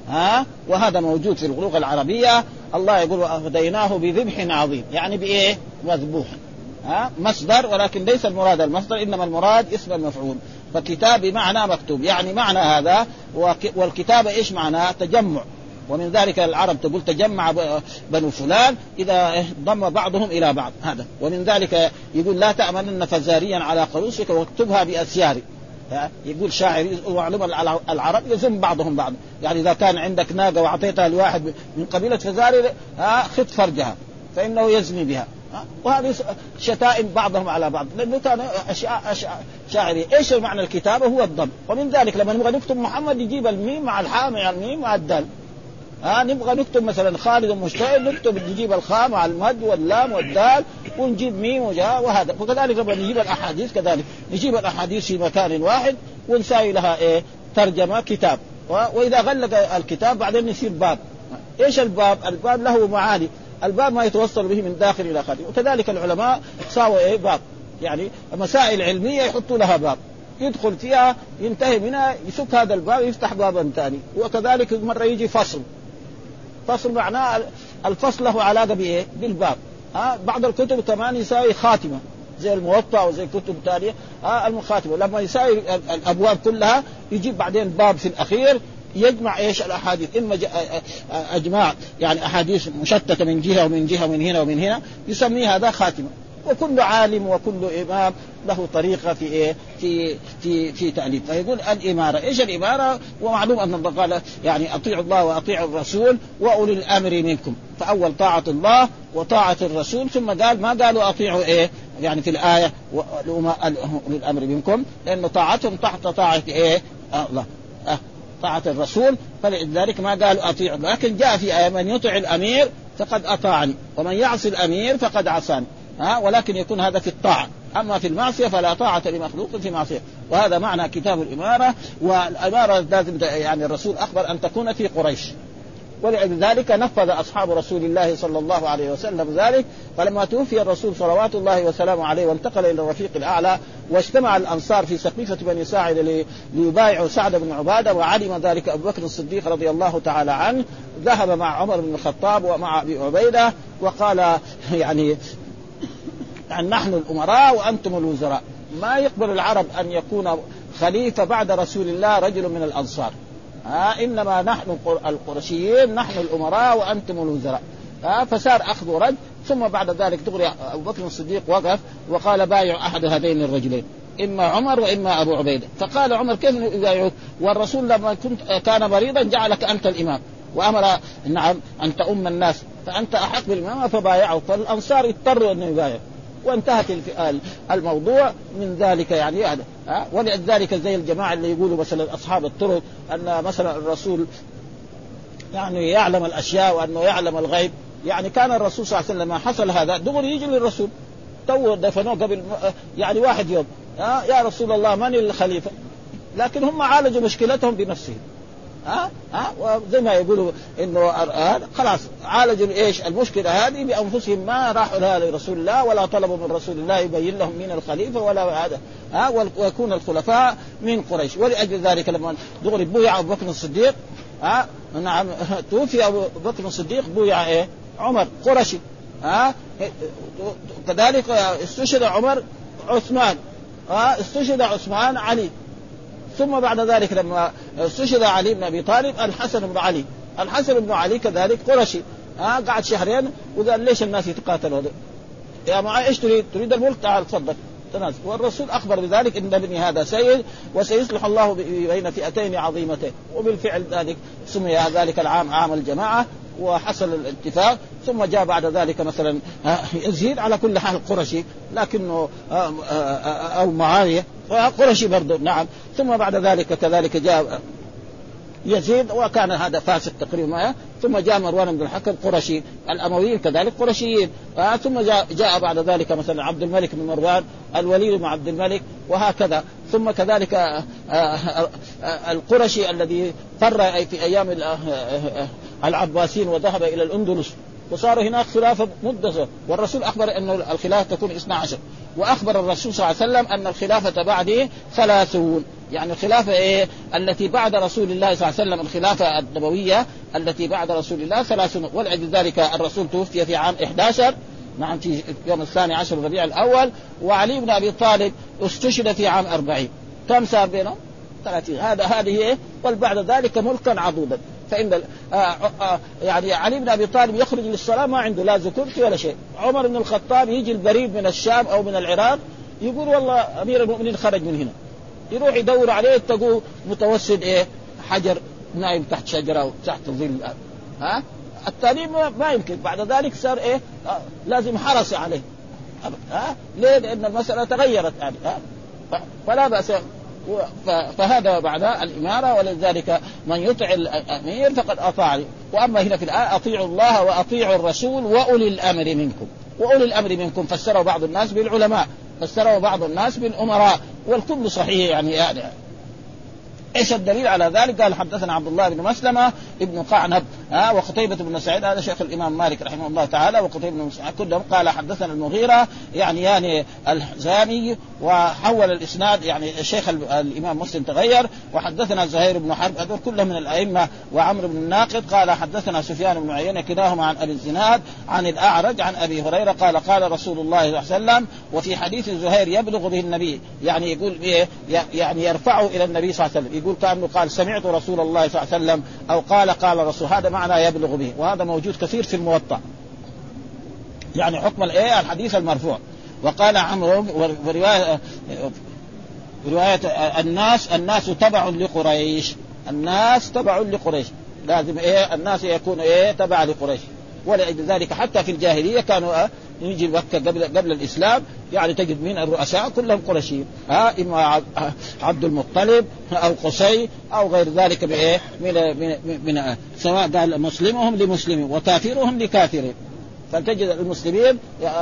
ها وهذا موجود في اللغة العربية. الله يقول وأفديناه بذبح عظيم. يعني بإيه؟ مذبوح ها مصدر ولكن ليس المراد المصدر إنما المراد اسم المفعول. فكتاب بمعنى مكتوب. يعني معنى هذا والكتابه إيش معناه؟ تجمع. ومن ذلك العرب تقول تجمع بنو فلان إذا ضم بعضهم إلى بعض. هذا. ومن ذلك يقول لا تأمنن فزاريا على قروسك واكتبها بأسياري. يقول شاعر ومعلوم العرب يزم بعضهم بعض. يعني إذا كان عندك ناقة وأعطيتها لواحد من قبيلة فزاري خذ فرجها فإنه يزني بها. وهذه شتائم بعضهم على بعض. لأنه كان اشياء شاعري إيش معنى الكتابة؟ هو الضم. ومن ذلك لما نبغى نكتب محمد يجيب الميم مع الحاء مع الميم مع الدال. ها نبغى نكتب مثلا خالد مشتعل نكتب نجيب الخاء مع المد واللام والدال ونجيب ميم وجاء وهذا. وكذلك لما نجيب الأحاديث كذلك نجيب الأحاديث في مكان واحد ونساوي لها إيه؟ ترجمة كتاب. وإذا غلق الكتاب بعدين يصير باب. إيش الباب؟ الباب له معاني. الباب ما يتوصل به من داخل إلى خارج. وكذلك العلماء ساووا إيه؟ باب. يعني مسائل علمية يحطوا لها باب. يدخل فيها ينتهي منها يسك هذا الباب يفتح بابا ثاني. وكذلك مرة يجي فصل. فصل معناه الفصل له علاقة بايه؟ بالباب. ها بعض الكتب كمان يساوي خاتمة. زي الموطأ وزي كتب ثانية ها المخاتمة. لما يساوي الأبواب كلها يجيب بعدين باب في الأخير يجمع إيش؟ الأحاديث. إما أجماع يعني أحاديث مشتتة من جهة ومن جهة ومن هنا ومن هنا يسميه هذا خاتمة. وكل عالم وكل إمام له طريقة في إيه؟ في في في تأليف فيقول الإمارة، إيش الإمارة؟ ومعلوم أن الله قال يعني أطيعوا الله وأطيعوا الرسول وأولي الأمر منكم، فأول طاعة الله وطاعة الرسول ثم قال ما قالوا أطيعوا إيه؟ يعني في الآية اولي الأمر منكم لأن طاعتهم تحت طاعة إيه؟ الله أه طاعة الرسول فلذلك ما قالوا أطيعوا لكن جاء في آية من يطع الأمير فقد أطاعني ومن يعصي الأمير فقد عصاني ها ولكن يكون هذا في الطاعة. أما في المعصية فلا طاعة لمخلوق في معصية. وهذا معنى كتاب الإمارة والإمارة لازم يعني الرسول أخبر أن تكون في قريش. ولذلك نفذ أصحاب رسول الله صلى الله عليه وسلم ذلك. فلما توفي الرسول صلوات الله وسلامه عليه وانتقل إلى الرفيق الأعلى واجتمع الأنصار في سقيفة بني ساعد ليبايعوا سعد بن عبادة وعلم ذلك أبو بكر الصديق رضي الله تعالى عنه. ذهب مع عمر بن الخطاب ومع أبي عبيدة وقال يعني يعني نحن الأمراء وأنتم الوزراء. ما يقبل العرب أن يكون خليفة بعد رسول الله رجل من الأنصار. ها إنما نحن القرشيين نحن الأمراء وأنتم الوزراء. ها فصار أخذ ورد ثم بعد ذلك دغري أبو بكر الصديق وقف وقال بايع أحد هذين الرجلين إما عمر وإما أبو عبيدة. فقال عمر كيف يبايعك والرسول لما كنت كان مريضا جعلك أنت الإمام. وأمر نعم ان تؤم الناس فأنت أحق بالإمامة فبايعه. فالأنصار اضطروا أن يبايعوا. وانتهت الموضوع من ذلك يعني هذا ها ولذلك زي الجماعة اللي يقولوا مثلا أصحاب الطرق أن مثلا الرسول يعني يعلم الأشياء وأنه يعلم الغيب. يعني كان الرسول صلى الله عليه وسلم لما حصل هذا. دغري يجي للرسول. تو دفنوه قبل يعني واحد يوم. يا رسول الله من الخليفة؟ لكن هم عالجوا مشكلتهم بنفسهم. ها؟ ها؟ وزي ما يقولوا إنه خلاص عالجوا إيش؟ المشكلة هذه بأنفسهم ما راحوا لها لرسول الله ولا طلبوا من رسول الله يبين لهم مين الخليفة ولا هذا. ها؟ ويكون الخلفاء من قريش. ولأجل ذلك لما دغري بويع أبو بكر الصديق ها؟ نعم توفي أبو بكر الصديق بويع إيه؟ عمر قرشي. ها؟ كذلك استشهد عمر عثمان. ها؟ استشهد عثمان علي. ثم بعد ذلك لما استشهد علي بن أبي طالب الحسن بن علي. الحسن بن علي كذلك قرشي. ها قعد شهرين وقال ليش الناس يتقاتلوا؟ يا معاي إيش تريد؟ تريد الملك؟ تعال تفضل تنازل. والرسول أخبر بذلك إن ابني هذا سيد وسيصلح الله بين فئتين عظيمتين. وبالفعل ذلك سمي ذلك العام عام الجماعة. وحصل الاتفاق ثم جاء بعد ذلك مثلا يزيد على كل حال قرشي لكنه أو معاوية قرشي برضه نعم. ثم بعد ذلك كذلك جاء يزيد وكان هذا فاسق تقريبا ثم جاء مروان بن الحكم قرشي الأمويين كذلك قرشيين آه ثم جاء, بعد ذلك مثلا عبد الملك بن مروان الوليد بن عبد الملك وهكذا. ثم كذلك آه آه القرشي الذي فر في أيام العباسيين وذهب إلى الأندلس وصار هناك خلافة مدة. والرسول أخبر أن الخلافة تكون 12 وأخبر الرسول صلى الله عليه وسلم أن الخلافة بعده ثلاثون. يعني الخلافة إيه؟ التي بعد رسول الله صلى الله عليه وسلم الخلافة النبوية التي بعد رسول الله ثلاثون. ولأجل ذلك الرسول توفي في عام 11 نعم في يوم الثاني عشر ربيع الأول. وعلي بن أبي طالب استشهد في عام 40 كم صار بينهم؟ 30 هذا هذه إيه؟ وبعد ذلك ملكا عضودا فإن آه آه يعني علي بن أبي طالب يخرج للصلاة ما عنده لا زكرتي ولا شيء. عمر بن الخطاب يجي البريد من الشام أو من العراق يقول والله أمير المؤمنين خرج من هنا. يروح يدور عليه يتقوه متوسد إيه؟ حجر نايم تحت شجرة أو تحت ظل. ها؟ الثاني ما يمكن. بعد ذلك صار إيه؟ آه لازم حرس عليه. ها؟ ليه؟ لأن المسألة تغيرت. يعني ها؟ فلا بأس. فهذا بعد الإمارة ولذلك من يطع الأمير فقد أطاع. وأما هنا في الآية أطيعوا الله وأطيعوا الرسول وأولي الأمر منكم. وأولي الأمر منكم فسره بعض الناس بالعلماء فسره بعض الناس بالأمراء والكل صحيح يعني, يعني إيش الدليل على ذلك؟ قال حدثنا عبد الله بن مسلمة ابن قعنب ها وقتيبة بن سعيد هذا شيخ الإمام مالك رحمه الله تعالى وقتيبة بن سعيد كلهم قال حدثنا المغيرة يعني يعني الحزامي وحول الإسناد يعني الشيخ الإمام مسلم تغير وحدثنا زهير بن حرب هذول كلهم من الأئمة وعمرو بن الناقد قال حدثنا سفيان بن عيينة كلاهما عن أبي الزناد عن الأعرج عن أبي هريرة قال قال رسول الله صلى الله عليه وسلم وفي حديث زهير يبلغ به النبي يعني يقول إيه يعني يرفعه إلى النبي صلى الله عليه وسلم يقول كأنه قال سمعت رسول الله صلى الله عليه وسلم أو قال قال رسول هذا معنى يبلغ به وهذا موجود كثير في الموطأ. يعني حكم الايه الحديث المرفوع. وقال عمرو وروايه رواية الناس الناس تبع لقريش. الناس تبع لقريش. لازم إيه الناس يكون إيه تبع لقريش. ولذلك حتى في الجاهلية كانوا يجي مكه قبل قبل الإسلام يعني تجد من الرؤساء كلهم قرشيين ها إما عبد المطلب أو قصي أو غير ذلك بإيه؟ من من, من سواء قال مسلمهم لمسلم وكافرهم لكافر. فتجد المسلمين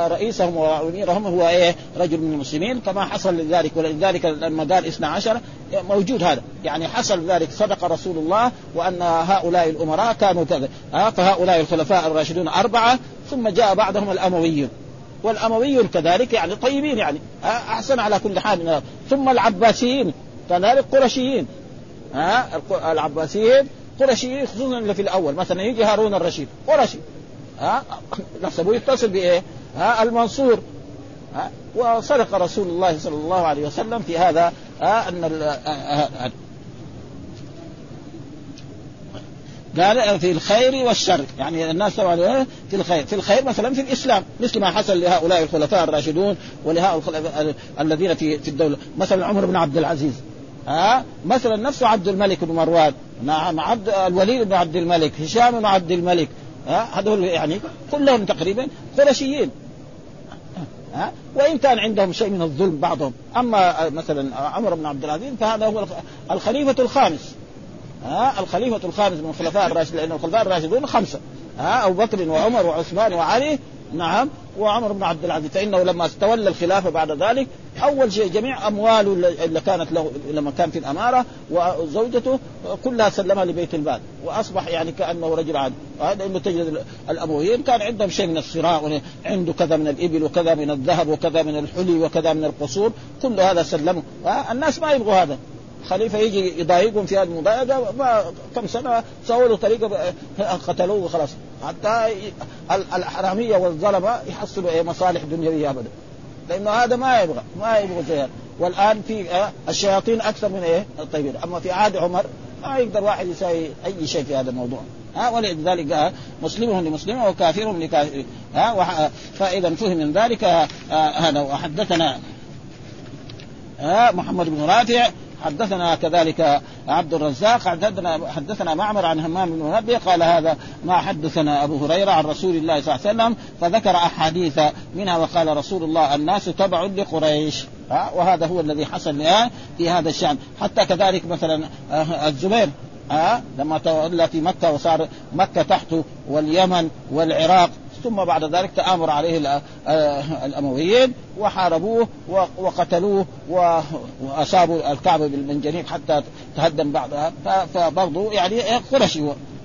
رئيسهم واميرهم هو إيه؟ رجل من المسلمين كما حصل لذلك ولذلك لما قال 12 موجود هذا. يعني حصل ذلك صدق رسول الله وأن هؤلاء الأمراء كانوا كذا. فهؤلاء الخلفاء الراشدون أربعة ثم جاء بعدهم الأمويون. والأمويون كذلك يعني طيبين يعني. أحسن على كل حال ثم العباسيين كذلك قرشيين. ها العباسيين قرشيين خصوصا اللي في الأول. مثلا يجي هارون الرشيد قرشي. ها؟ نحسبه يتصل بإيه؟ ها؟ المنصور. ها؟ وصدق رسول الله صلى الله عليه وسلم في هذا ها؟ أن قال في الخير والشر. يعني الناس طبعا في الخير. في الخير مثلا في الإسلام. مثل ما حصل لهؤلاء الخلفاء الراشدون ولهؤلاء الذين في في الدولة. مثلا عمر بن عبد العزيز. ها؟ مثلا نفسه عبد الملك بن مروان. نعم عبد الوليد بن عبد الملك. هشام بن عبد الملك. هذول يعني كلهم تقريبا قرشيين ها؟ وإن كان عندهم شيء من الظلم بعضهم. أما مثلا عمر بن عبد العزيز فهذا هو الخليفة الخامس. ها؟ الخليفة الخامس من الخلفاء الراشدين لأن الخلفاء الراشدون خمسة. ها؟ أبو بكر وعمر وعثمان وعلي نعم وعمر بن عبد العزيز فإنه لما استولى الخلافة بعد ذلك أول شيء جميع أمواله اللي كانت له لما كان في الأمارة وزوجته كلها سلمها لبيت المال وأصبح يعني كأنه رجل عادي. وهذا إنه تجد الامويين كان عندهم شيء من الصراع عنده كذا من الإبل وكذا من الذهب وكذا من الحلي وكذا من القصور كل هذا سلمه. الناس ما يبغوا هذا. خليفة يجي يضايقهم في هذه المضايقه ما كم سنة سووا له طريقه قتلوه وخلاص. حتى الحراميه والظلمة يحصلوا إيه مصالح دنيوية ابدا. لأنه هذا ما يبغى ما يبغى زي هذا والآن في آه، الشياطين أكثر من إيه؟ الطيبين. أما في عهد عمر ما يقدر واحد يسوي أي شيء في هذا الموضوع. ها ولذلك قال مسلمهم لمسلم وكافرهم لكافر. ها فإذا فهم من ذلك آه، هذا. وحدثنا محمد بن رافع حدثنا كذلك عبد الرزاق حدثنا حدثنا معمر عن همام بن منبه قال هذا ما حدثنا أبو هريرة عن رسول الله صلى الله عليه وسلم فذكر أحاديث منها وقال رسول الله الناس تبع لقريش. وهذا هو الذي حصل في هذا الشأن. حتى كذلك مثلا آه، الزبير لما تولى في مكة وصار مكة تحته واليمن والعراق ثم بعد ذلك تآمر عليه آه، الأمويين وحاربوه وقتلوه وأصابوا الكعبة بالمنجنيق حتى تهدم بعضها. فبرضه يعني قرشي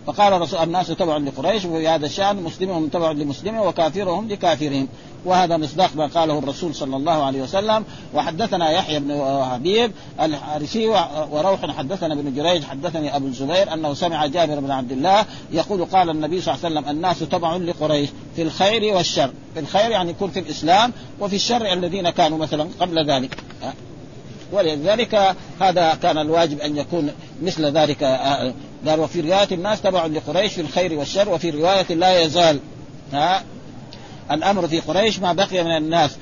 فقال رسول الناس تبع لقريش وفي هذا الشأن مسلمهم تبع لمسلمهم وكافرهم لكافرهم. وهذا مصداق ما قاله الرسول صلى الله عليه وسلم. وحدثنا يحيى بن حبيب الحارثي وروح حدثنا ابن جريج حدثني أبو الزبير أنه سمع جابر بن عبد الله يقول قال النبي صلى الله عليه وسلم الناس تبع لقريش في الخير والشر. في الخير يعني يكون في الإسلام وفي الشر الذين كانوا مثلا قبل ذلك. ولذلك هذا كان الواجب أن يكون مثل ذلك قال وفي رواية الناس تبع لقريش في الخير والشر وفي رواية لا يزال ها؟ الأمر في قريش ما بقي من الناس.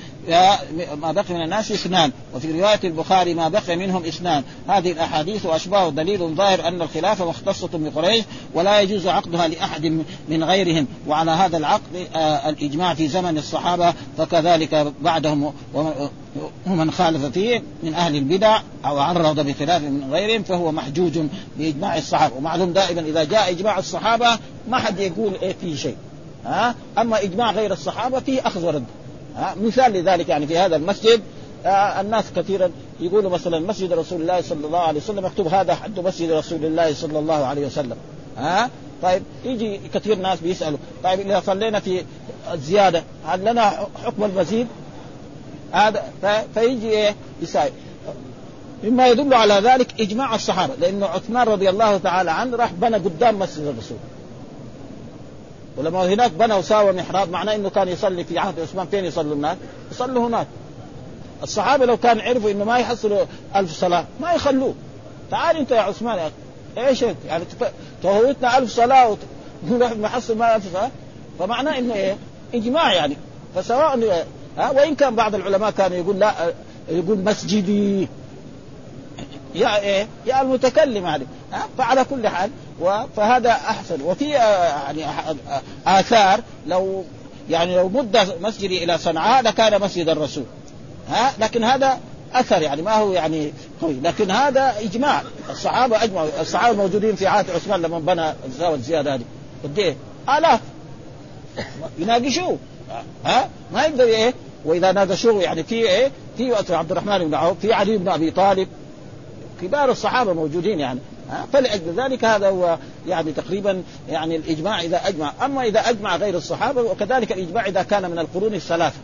ما بقي من الناس اثنان. وفي رواية البخاري ما بقي منهم اثنان. هذه الأحاديث واشباه دليل ظاهر أن الخلافة مختصة بقريش ولا يجوز عقدها لأحد من غيرهم. وعلى هذا العقد آه الإجماع في زمن الصحابة فكذلك بعدهم ومن خالف فيه من أهل البدع أو عرض بخلاف من غيرهم فهو محجوج بإجماع الصحابة. ومعلوم دائما إذا جاء إجماع الصحابة ما حد يقول إيه فيه شيء. ها أما إجماع غير الصحابة فيه أخذ ورد. ها؟ مثال لذلك يعني في هذا المسجد آه الناس كثيرا يقولوا مثلا مسجد رسول الله صلى الله عليه وسلم مكتوب هذا حد مسجد رسول الله صلى الله عليه وسلم ها؟ طيب يجي كثير ناس بيسألوا طيب إذا صلينا في الزياده هل لنا حكم المزيد؟ هذا فيجي إيه؟ يسأل. مما يدل على ذلك إجماع الصحابة لأنه عثمان رضي الله تعالى عنه راح بنى قدام مسجد الرسول. ولما هناك بنى وساوى محراب معناه إنه كان يصلي في عهد عثمان فين يصلوا الناس؟ يصلوا هناك. الصحابة لو كان عرفوا إنه ما يحصلوا ألف صلاة ما يخلوه. تعال أنت يا عثمان يا أخي إيش؟ يعني تفوتنا ألف صلاة ونروح نحصل ما ألف صلاة فمعناه إنه إيه؟ إجماع يعني فسواء ها وإن كان بعض العلماء كانوا يقول لا يقول مسجدي يا إيه يا المتكلم هذه فعلى كل حال فهذا أحسن. وفي آه، يعني آه، آثار لو يعني لو مد مسجدي إلى صنعاء لكان مسجد الرسول. ها؟ لكن هذا أثر يعني ما هو يعني قوي. لكن هذا إجماع. الصحابة أجمعوا الصحابة الموجودين في عهد عثمان لما بنى الزاوية الزيادة هذه. قد إيه؟ آلاف. يناقشوه. ها؟ ما يقدر إيه؟ وإذا ناقشوه يعني في إيه؟ في عبد الرحمن بن عوف في علي بن أبي طالب. كبار الصحابة موجودين يعني. فلأجل ذلك هذا هو يعني تقريبا يعني الإجماع إذا أجمع. أما إذا أجمع غير الصحابة وكذلك الإجماع إذا كان من القرون الثلاثة.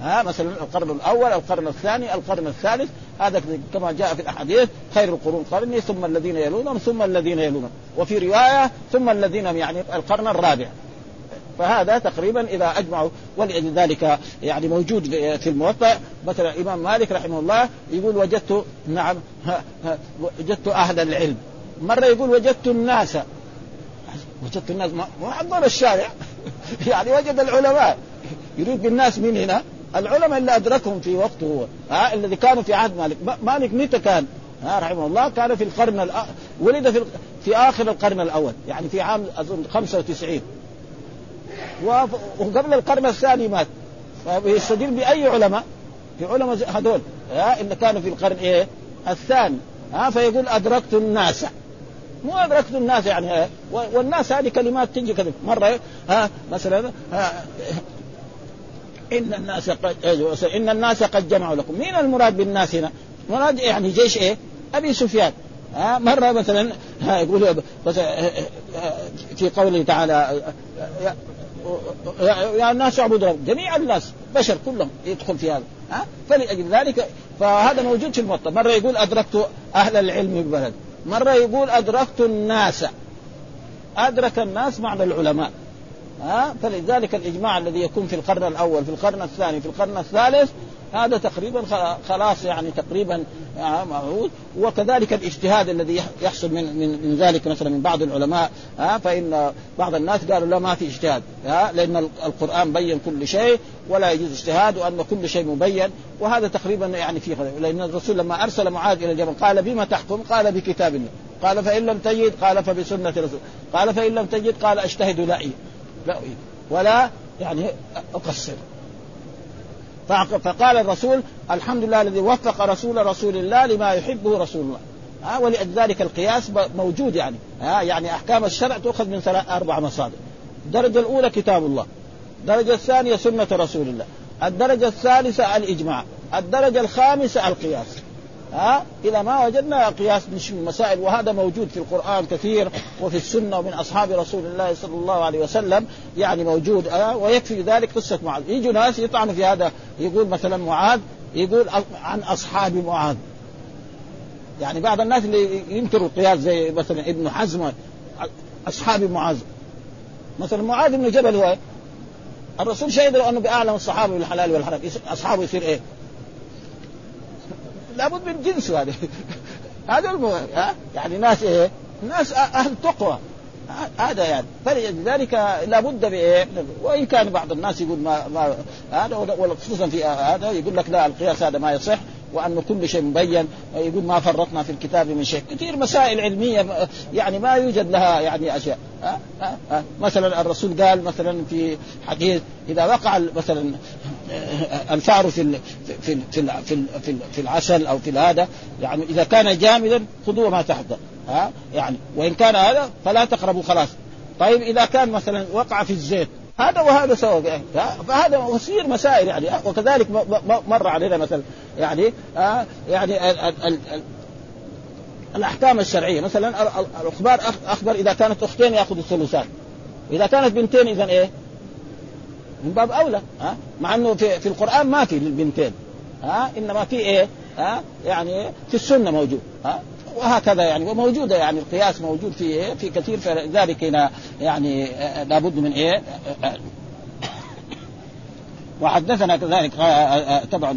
ها؟ مثلا القرن الأول القرن الثاني القرن الثالث. هذا كما جاء في الأحاديث خير القرون قرني ثم الذين يلونهم ثم الذين يلونهم. وفي رواية ثم الذين يعني القرن الرابع. فهذا تقريبا إذا أجمعوا ولذلك يعني موجود في الموطأ. مثلا الإمام مالك رحمه الله يقول وجدت نعم وجدت أهل العلم. مرة يقول وجدت الناس. وجدت الناس ما حضر الشارع. يعني وجد العلماء. يريد بالناس من هنا. العلماء اللي أدركهم في وقته هو. ها الذي كانوا في عهد مالك. مالك متى كان؟ ها رحمه الله كان في القرن الأ... ولد في في آخر القرن الأول. يعني في عام أظن 95 وقبل القرن الثاني مات. فيستدل بأي علماء؟ في علماء هذول. ها اللي كانوا في القرن إيه؟ الثاني. ها فيقول أدركت الناس. مو ادركت الناس يعني والناس هذه كلمات تجي كذا. مرة ها مثلا ها. إن الناس قد إن الناس قد جمعوا لكم. مين المراد بالناس هنا؟ مراد يعني جيش إيه؟ أبي سفيان. ها مرة مثلا ها يقول في قوله تعالى يا, الناس اعبدوا رب جميع الناس بشر كلهم يدخل في هذا. ها؟ فلأجل ذلك فهذا موجود في الموطأ. مرة يقول أدركت أهل العلم بالبلد مرة يقول أدركت الناس. أدرك الناس معنى العلماء. ها؟ فلذلك الإجماع الذي يكون في القرن الأول في القرن الثاني في القرن الثالث هذا تقريبا خلاص يعني تقريبا معهود وكذلك الاجتهاد الذي يحصل من من من ذلك مثلا من بعض العلماء ها؟ فإن بعض الناس قالوا لا ما في اجتهاد ها؟ لأن القرآن بين كل شيء ولا يجوز اجتهاد وأن كل شيء مبين. وهذا تقريبا يعني في لأن الرسول لما أرسل معاذ إلى الجبل قال بما تحكم؟ قال بكتاب الله قال فإن لم تجد قال فبسنة الرسول قال فإن لم تجد قال أجتهد لعي لا ولا يعني أقصر. فقال الرسول الحمد لله الذي وفق رسول رسول الله لما يحبه رسول الله. ها ولذلك القياس موجود يعني. ها يعني أحكام الشرع تؤخذ من ثلاث أربع مصادر. الدرجة الأولى كتاب الله. الدرجة الثانية سنة رسول الله. الدرجة الثالثة الإجماع. الدرجة الخامسة القياس. ها؟ اذا ما وجدنا قياس من مسائل وهذا موجود في القرآن كثير وفي السنة ومن أصحاب رسول الله صلى الله عليه وسلم يعني موجود أه ويكفي ذلك قصة معاذ. يجوا ناس يطعنوا في هذا يقول مثلا معاذ يقول عن أصحاب معاذ. يعني بعض الناس اللي ينكروا القياس زي مثلا ابن حزم أصحاب معاذ. مثلا معاذ بن جبل هو الرسول شهد له أنه بأعلم الصحابة بالحلال والحرام. أصحابه يصير إيه؟ لابد من جنس هذا هذا ها؟ يعني ناس إيه؟ ناس أهل تقوى. هذا يعني. فلذلك لابد بإيه؟ وإن كان بعض الناس يقول ما ما هذا وخصوصا في هذا يقول لك لا القياس هذا ما يصح. وأن كل شيء مبين يقول ما فرطنا في الكتاب من شيء. كثير مسائل علمية يعني ما يوجد لها يعني أشياء. أه؟ أه؟ أه؟ مثلا الرسول قال مثلا في حديث إذا وقع مثلا الفار في في في في في, في العسل أو في هذا يعني إذا كان جامدا خذوه ما تحت ها يعني وإن كان هذا فلا تقربوا خلاص. طيب إذا كان مثلا وقع في الزيت هذا وهذا سوا فهذا يصير مسائل يعني وكذلك مر علينا مثلا يعني يعني ال ال ال ال الأحكام الشرعية مثلا الأخبار اخبر إذا كانت أختين ياخذ الثلثان إذا كانت بنتين اذا إيه؟ من باب أولى ها مع إنه في, في القرآن ما في للبنتين ها إنما في إيه؟ ها يعني في السنة موجود ها وهكذا يعني وموجودة يعني القياس موجود في إيه؟ في كثير فلذلك هنا يعني لابد من إيه؟ وحدثنا كذلك تبع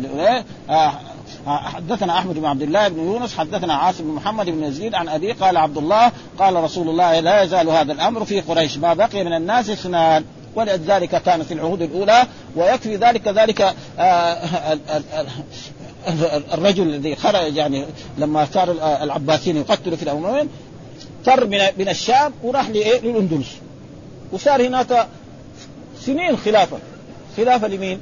حدثنا أحمد بن عبد الله بن يونس حدثنا عاصم بن محمد بن يزيد عن ابي قال عبد الله قال رسول الله لا يزال هذا الأمر في قريش ما بقي من الناس اثنان ولذلك كانت العهود الأولى ويكفي ذلك كذلك الرجل الذي خرج يعني لما صار العباسيين يقتلوا في الامويين فر من الشام وراح لايه؟ للأندلس وصار هناك سنين خلافة خلافة لمين؟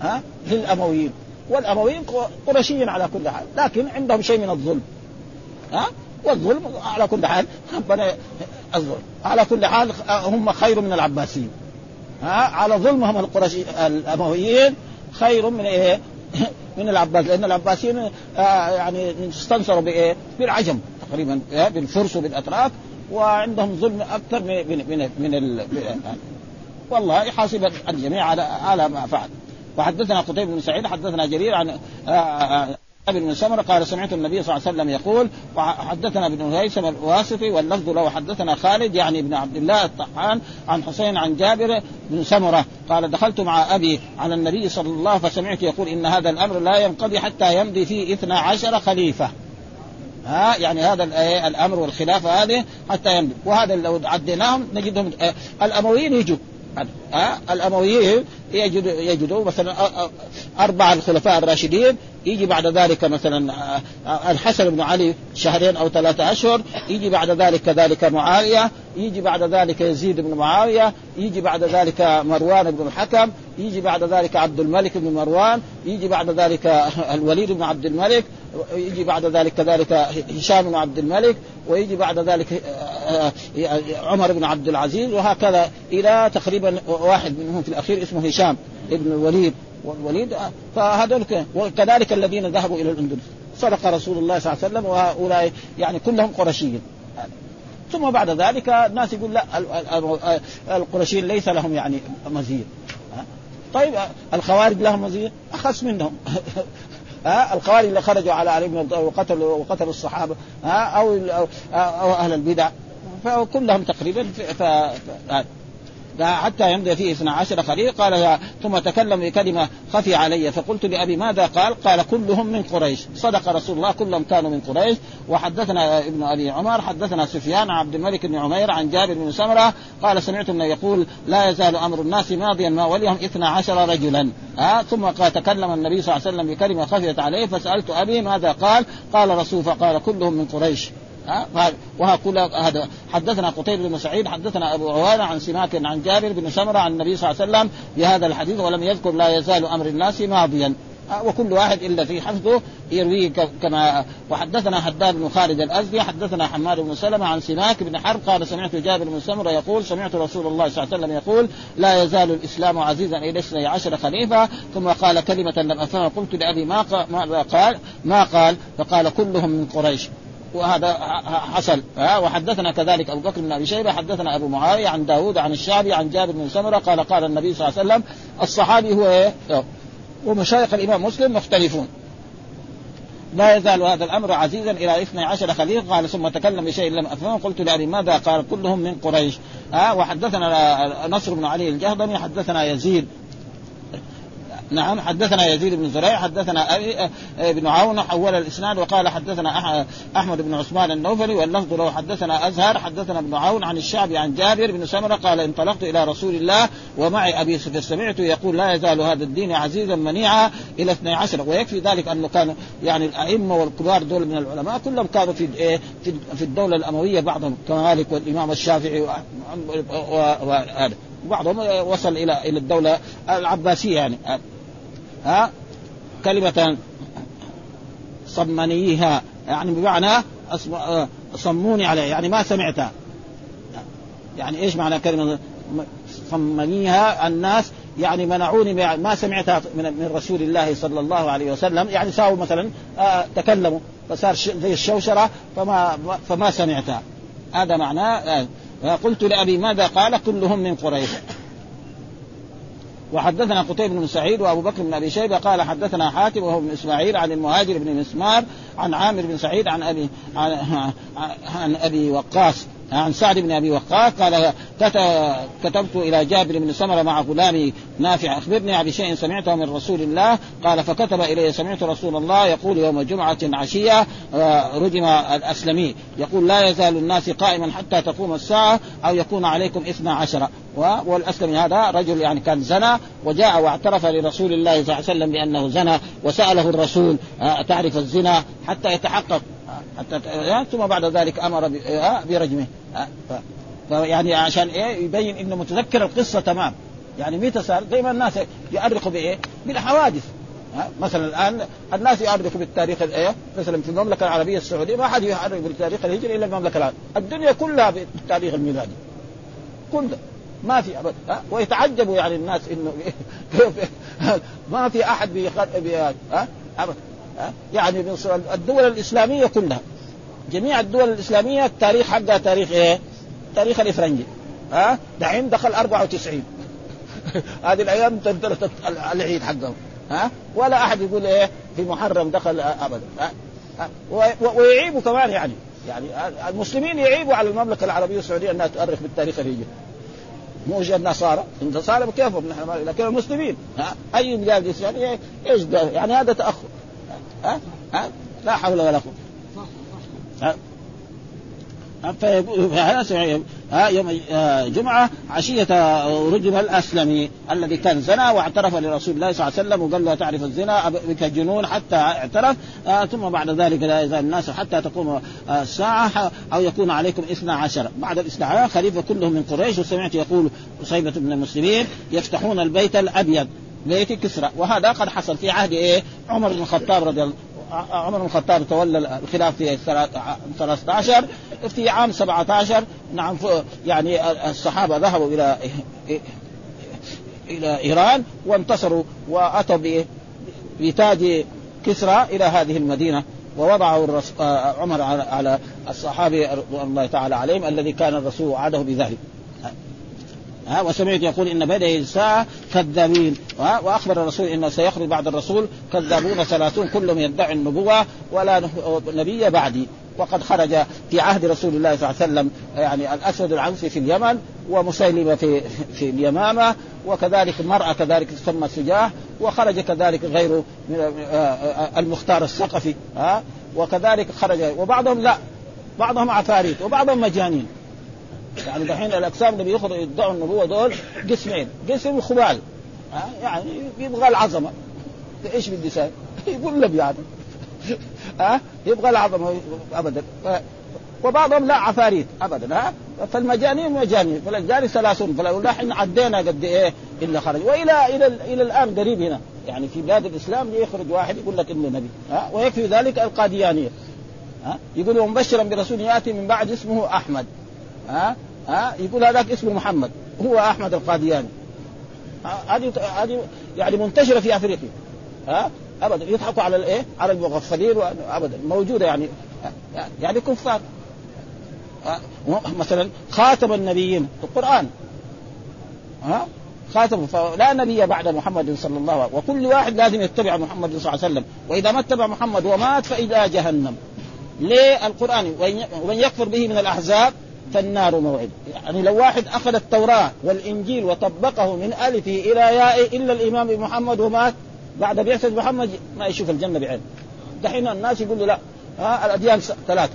ها؟ للأمويين والأمويين قرشيين على كل حال لكن عندهم شيء من الظلم ها؟ والظلم على كل حال ربنا الظلم على كل حال هم خير من العباسيين ها على ظلمهم القرشي الأمويين خير من إيه؟ من العباس لأن العباسيين آه يعني استنصروا بإيه؟ بالعجم تقريبا بالفرس وبالأتراك وعندهم ظلم أكثر من من من, ال... والله يحاسب الجميع على على ما فعل وحدثنا قتيبة بن سعيد حدثنا جرير عن آه، آه، ابن بن سمرة قال سمعت النبي صلى الله عليه وسلم يقول وحدثنا ابن هيثم الواسطي واللفظ له حدثنا خالد يعني ابن عبد الله الطحان عن حسين عن جابر بن سمرة قال دخلت مع أبي على النبي صلى الله عليه وسلم فسمعت يقول إن هذا الأمر لا ينقضي حتى يمضي فيه اثنا عشر خليفة. ها يعني هذا الأمر والخلافه هذه حتى يمضي. وهذا لو عديناهم نجدهم آه، الأمويين يجوا. الأمويين يجدوا يجدوا مثلا أربعة الخلفاء الراشدين يجي بعد ذلك مثلا الحسن بن علي شهرين أو ثلاثة أشهر يجي بعد ذلك كذلك معاوية يجي بعد ذلك يزيد بن معاوية يجي بعد ذلك مروان بن الحكم يجي بعد ذلك عبد الملك بن مروان يجي بعد ذلك الوليد بن عبد الملك يجي بعد ذلك كذلك هشام بن عبد الملك ويجي بعد ذلك عمر بن عبد العزيز وهكذا إلى تقريبا واحد منهم في الأخير اسمه هشام ابن الوليد. والوليد فهذول وكذلك الذين ذهبوا إلى الأندلس. صدق رسول الله صلى الله عليه وسلم وهؤلاء يعني كلهم قرشيين ثم بعد ذلك الناس يقول لا القرشيين ليس لهم يعني مزيد. طيب الخوارج لهم مزيد؟ اخس منهم. ها؟ الخوارج اللي خرجوا على علي بن وقتلوا وقتلوا الصحابة. ها؟ أو أو أهل البدع. فكلهم تقريبا ف... ف... حتى يمضي فيه 12 خليل قال ثم تكلم بكلمة خفي علي فقلت لأبي ماذا؟ قال قال كلهم من قريش. صدق رسول الله كلهم كانوا من قريش. وحدثنا ابن أبي عمر حدثنا سفيان عبد الملك بن عمير عن جابر بن سمرة. قال سمعت أنه يقول لا يزال أمر الناس ماضيا ما وليهم 12 رجلا. ها؟ ثم قال تكلم النبي صلى الله عليه وسلم بكلمة خفيت عليه فسألت أبي ماذا؟ قال قال رسول فقال كلهم من قريش. وها كل هذا حدثنا قتيبة بن سعيد حدثنا أبو عوانة عن سماك عن جابر بن سمرة عن النبي صلى الله عليه وسلم بهذا الحديث ولم يذكر لا يزال أمر الناس ماضيا. وكل واحد إلا في حفظه يرويه كما وحدثنا حداد بن خالد الأزدي حدثنا حماد بن سلمة عن سماك بن حرب قال سمعت جابر بن سمرة يقول سمعت رسول الله صلى الله عليه وسلم يقول لا يزال الإسلام عزيزا إلى اثني عشر خليفة ثم قال كلمة لم أفهمها قلت لأبي ما قال ما قال فقال كلهم من قريش. وهذا حصل ها؟ وحدثنا كذلك أبو بكر بن أبي شيبة حدثنا أبو معاوية عن داود عن الشعبي عن جابر بن سمرة قال قال النبي صلى الله عليه وسلم الصحابي هو إيه؟ ومشايخ الإمام مسلم مختلفون. لا يزال هذا الأمر عزيزا إلى اثني عشر خليفه قال ثم تكلم بشيء لم أفهمه قلت لأبي ماذا؟ قال كلهم من قريش. ها؟ وحدثنا نصر بن علي الجهضمي حدثنا يزيد نعم حدثنا يزيد بن زريع حدثنا أبي بن عون حول الإسناد وقال حدثنا أحمد بن عثمان النوفلي واللفظ له حدثنا أزهر حدثنا ابن عون عن الشعبي عن جابر بن سمرة قال انطلقت إلى رسول الله ومعي أبي فسمعته يقول لا يزال هذا الدين عزيزا منيعا إلى 12 ويكفي ذلك أنه كانوا يعني الأئمة والكبار دول من العلماء كلهم كانوا في إيه، في الدولة الأموية بعضهم كمالك والإمام الشافعي وهذا بعضهم وصل إلى إلى الدولة العباسية يعني. ها? كلمة صمنيها. يعني بمعنى صموني عليه يعني ما سمعتها. يعني إيش معنى كلمة صمنيها؟ الناس يعني منعوني ما سمعتها من رسول الله صلى الله عليه وسلم. يعني ساووا مثلا آه تكلموا. فصار زي الشوشرة فما فما سمعتها. هذا معناه آه قلت لأبي ماذا قال؟ كلهم من قريش. وحدثنا قتيبة بن سعيد وأبو بكر بن أبي شيبة قال حدثنا حاتم وهو بن إسماعيل عن المهاجر بن مسمار عن عامر بن سعيد عن أبي عن, عن أبي وقاص. عن سعد بن أبي وقاص قال كتبت إلى جابر بن سمرة مع غلامي نافع أخبرني عن شيء سمعته من رسول الله قال فكتب إلي سمعت رسول الله يقول يوم جمعة عشية آه، رجم الأسلمي يقول لا يزال الناس قائما حتى تقوم الساعة أو يكون عليكم إثنا عشر. والأسلمي هذا رجل يعني كان زنى وجاء واعترف لرسول الله صلى الله عليه وسلم بأنه زنى وسأله الرسول آه، تعرف الزنا حتى يتحقق؟ حتى ثم بعد ذلك أمر آه، برجمه. يعني عشان إيه؟ يبين إنه متذكر القصة تمام. يعني متى صار زي ما الناس يؤرخوا بإيه؟ بالحوادث. مثلا الآن الناس يؤرخوا بالتاريخ الإيه؟ مثلا في المملكة العربية السعودية ما حد يؤرخ بالتاريخ الهجري إلا المملكة العربية، الدنيا كلها بالتاريخ الميلادي كلها. ما في ابدا ها ويتعجبوا يعني الناس إنه ما في أحد ها ابدا ها يعني الدول الإسلامية كلها. جميع الدول الإسلامية التاريخ حقها تاريخ إيه؟ تاريخ الإفرنجي. ها؟ دحين دخل 94 هذه الأيام تنتهي العيد حقهم. ها؟ ولا أحد يقول إيه؟ في محرم دخل أبدا. ها؟ ويعيبوا كمان يعني. يعني المسلمين يعيبوا على المملكة العربية السعودية إنها تؤرخ بالتاريخ الهجري مو النصارى. النصارى كيفهم نحن لكن المسلمين ها؟ اي بلاد اسلاميه إيش يعني هذا تأخر. ها؟ ها؟ لا حول ولا قوة. فيقول يوم آه، جمعة عشية رجل الأسلمي الذي كان زنى واعترف لرسول الله صلى الله عليه وسلم وقال له تعرف الزنا بك جنون حتى اعترف. آه، ثم بعد ذلك لا يزال الناس حتى تقوم آه، الساعة أو يكون عليكم اثنا عشر. بعد الاثنى عشر خليفة كلهم من قريش. وسمعت يقول أصيبة من المسلمين يفتحون البيت الأبيض بيت كسرى. وهذا قد حصل في عهد إيه؟ عمر بن الخطاب رضي الله عمر بن الخطاب تولى الخلاف في 13 في عام 17 نعم يعني الصحابة ذهبوا إلى إلى إيران وانتصروا وأتوا بتاج كسرى إلى هذه المدينة ووضعه عمر على الصحابي رضوان الله تعالى عليهم الذي كان الرسول وعده بذلك. ها وسمعت يقول إن بين الساعة كذابين وأخبر الرسول انه سيخرج بعد الرسول كذابون ثلاثون كلهم يدعي النبوة ولا نبي بعدي. وقد خرج في عهد رسول الله صلى الله عليه وسلم يعني الأسود العنسي في اليمن ومسيلمة في في اليمامة وكذلك المرأة كذلك تسمى سجاه وخرج كذلك غيره آه، المختار الثقفي. ها وكذلك خرج وبعضهم لا بعضهم عفاريت وبعضهم مجانين. يعني دحين الأقسام اللي بيخرج يدعوا النبوة دول قسمين. قسم خبال يعني يبغى العظمة. إيش بدي يسوي؟ يقول لب يعني. ها؟ يبغى العظمة ابدا. وبعضهم لا عفاريت ابدا ها؟ فالمجانين مجانين فالجاري ثلاثون فلو إحنا عدينا قد إيه إلا خرج. والى إلى إلى الآن قريب هنا. يعني في بلاد الإسلام يخرج واحد يقول لك انه نبي ها؟ ويكفي ذلك القاديانية ها؟ يقول مبشرا برسول يأتي من بعد اسمه أحمد. ها؟ ها؟ يقول هذاك اسمه محمد. هو أحمد القادياني. هذه هذه يعني منتشرة في أفريقيا. ها؟ ابدا. يضحكوا على الإيه؟ على المغفلين ابدا. موجودة يعني. يعني كفار. مثلا خاتم النبيين. القرآن. ها؟ خاتم. فلا نبي بعد محمد صلى الله عليه وسلم. وكل واحد لازم يتبع محمد صلى الله عليه وسلم. وإذا ما اتبع محمد ومات فاذا جهنم. ليه؟ القرآن. ومن يكفر به من الأحزاب فالنار موعد. يعني لو واحد أخذ التوراة والإنجيل وطبقه من ألفه إلى ياء إلا الإمام محمد ومات بعد بعثة محمد ما يشوف الجنة بعين. دحين الناس يقولوا لا ها الأديان ثلاثة.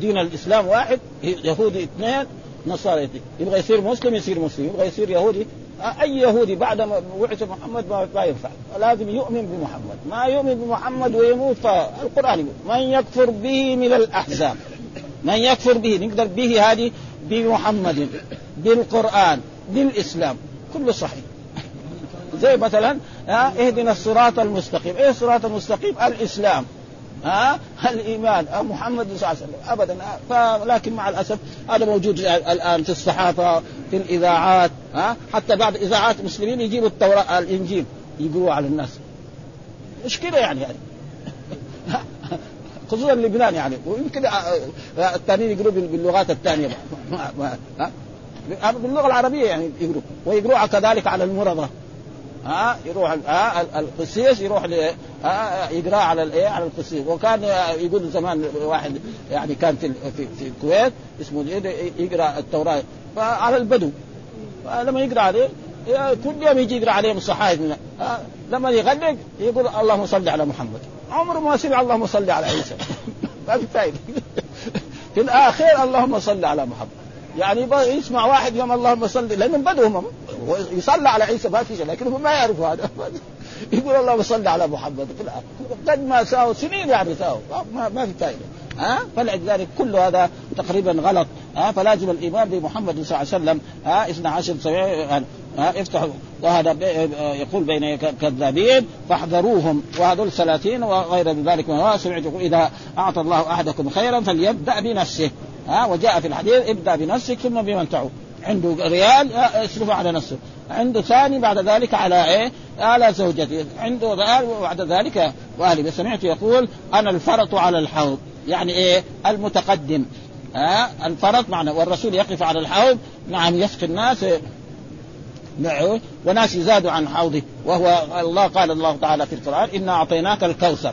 دين الإسلام واحد يهودي اثنين نصارى اثنين. يبغى يصير مسلم يصير مسلم. يبغى يصير يهودي أي يهودي بعد ما بعث محمد ما ينفع. لازم يؤمن بمحمد. ما يؤمن بمحمد ويموت فالقرآن يقول من يكفر به من الأحزاب. من يكفر به نقدر به هذه بمحمد بالقرآن بالإسلام. كله صحيح. زي مثلا ها اهدنا الصراط المستقيم. إيه الصراط المستقيم؟ الإسلام. ها الإيمان. محمد صلى الله عليه وسلم. ابدا. لكن مع الأسف هذا موجود الآن في الصحافة في الإذاعات. ها حتى بعض إذاعات المسلمين يجيبوا التوراة الإنجيل. يقولوا على الناس. مشكلة يعني هذه. خصوصا لبنان يعني. ويمكن آه، آه، الثانيين يقروا باللغات الثانية باللغة العربية يعني يقروا ويقروا كذلك على المرضى. ها؟ يروح ها؟ القسيس يروح يقرأ على الايه على القسيس. وكان يقول زمان واحد يعني كان في في, الكويت اسمه يقرأ التوراة. فعلى البدو. فلما يقرأ عليه كل يوم يجي يقرأ عليهم الصحائف. لما يغلق يقول اللهم صل على محمد. عمره ما سمع اللهم صل على عيسى. ما في فائده في الاخير اللهم صل على محمد. يعني يسمع واحد يوم اللهم صل لأنهم بدهم يصلى على عيسى ما في شيء لكن هم ما يعرفوا هذا. يقول اللهم صل على محمد. قد ما ساووا سنين يعني ساووا ما, ما في فائده ها؟ فلذلك كل هذا تقريبا غلط. ها؟ فلازم الايمان بمحمد صلى الله عليه وسلم ها؟ 12 سبعين ها افتحوا. وهذا يقول بين كذابين فاحذروهم. وهذول ثلاثين وغير ذلك من سمعت إذا أعطى الله أحدكم خيرا فليبدأ بنفسه. ها وجاء في الحديث ابدأ بنفسك ثم بمن تعود عنده ريال يصرفه على نفسه. عنده ثاني بعد ذلك على إيه؟ على زوجته، عنده ريال وبعد ذلك واهله، سمعت يقول أنا الفرط على الحوض، يعني إيه؟ المتقدم. ها الفرط معنى والرسول يقف على الحوض. نعم يسقي الناس وناس يزادوا عن حوضه. وهو الله قال الله تعالى في القرآن إنا أعطيناك الكوثر.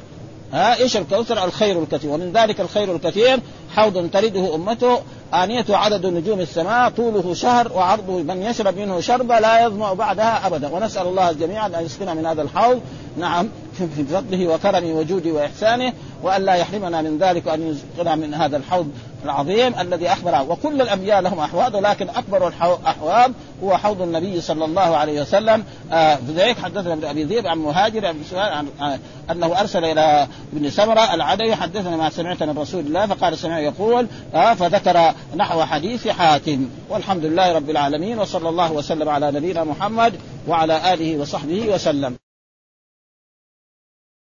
ها إيش الكوثر؟ الخير الكثير. ومن ذلك الخير الكثير حوض ترده أمته آنيته عدد نجوم السماء طوله شهر وعرضه من يشرب منه شربة لا يظمأ بعدها أبدا. ونسأل الله جميعا أن يسقنا من هذا الحوض. نعم في فضله وكرمه وجوده وإحسانه وأن لا يحرمنا من ذلك وأن يسقنا من هذا الحوض. العظيم الذي أخبر وكل الأنبياء لهم أحواض ولكن أكبر الأحواض هو حوض النبي صلى الله عليه وسلم. آه ذلك حدثنا ابن أبي ذئب عن مهاجر عن عن آه أنه أرسل إلى ابن سمرة العدوي حدثنا ما سمعت من رسول الله فقال سمع يقول آه فذكر نحو حديث حاتم. والحمد لله رب العالمين وصلى الله وسلم على نبينا محمد وعلى آله وصحبه وسلم.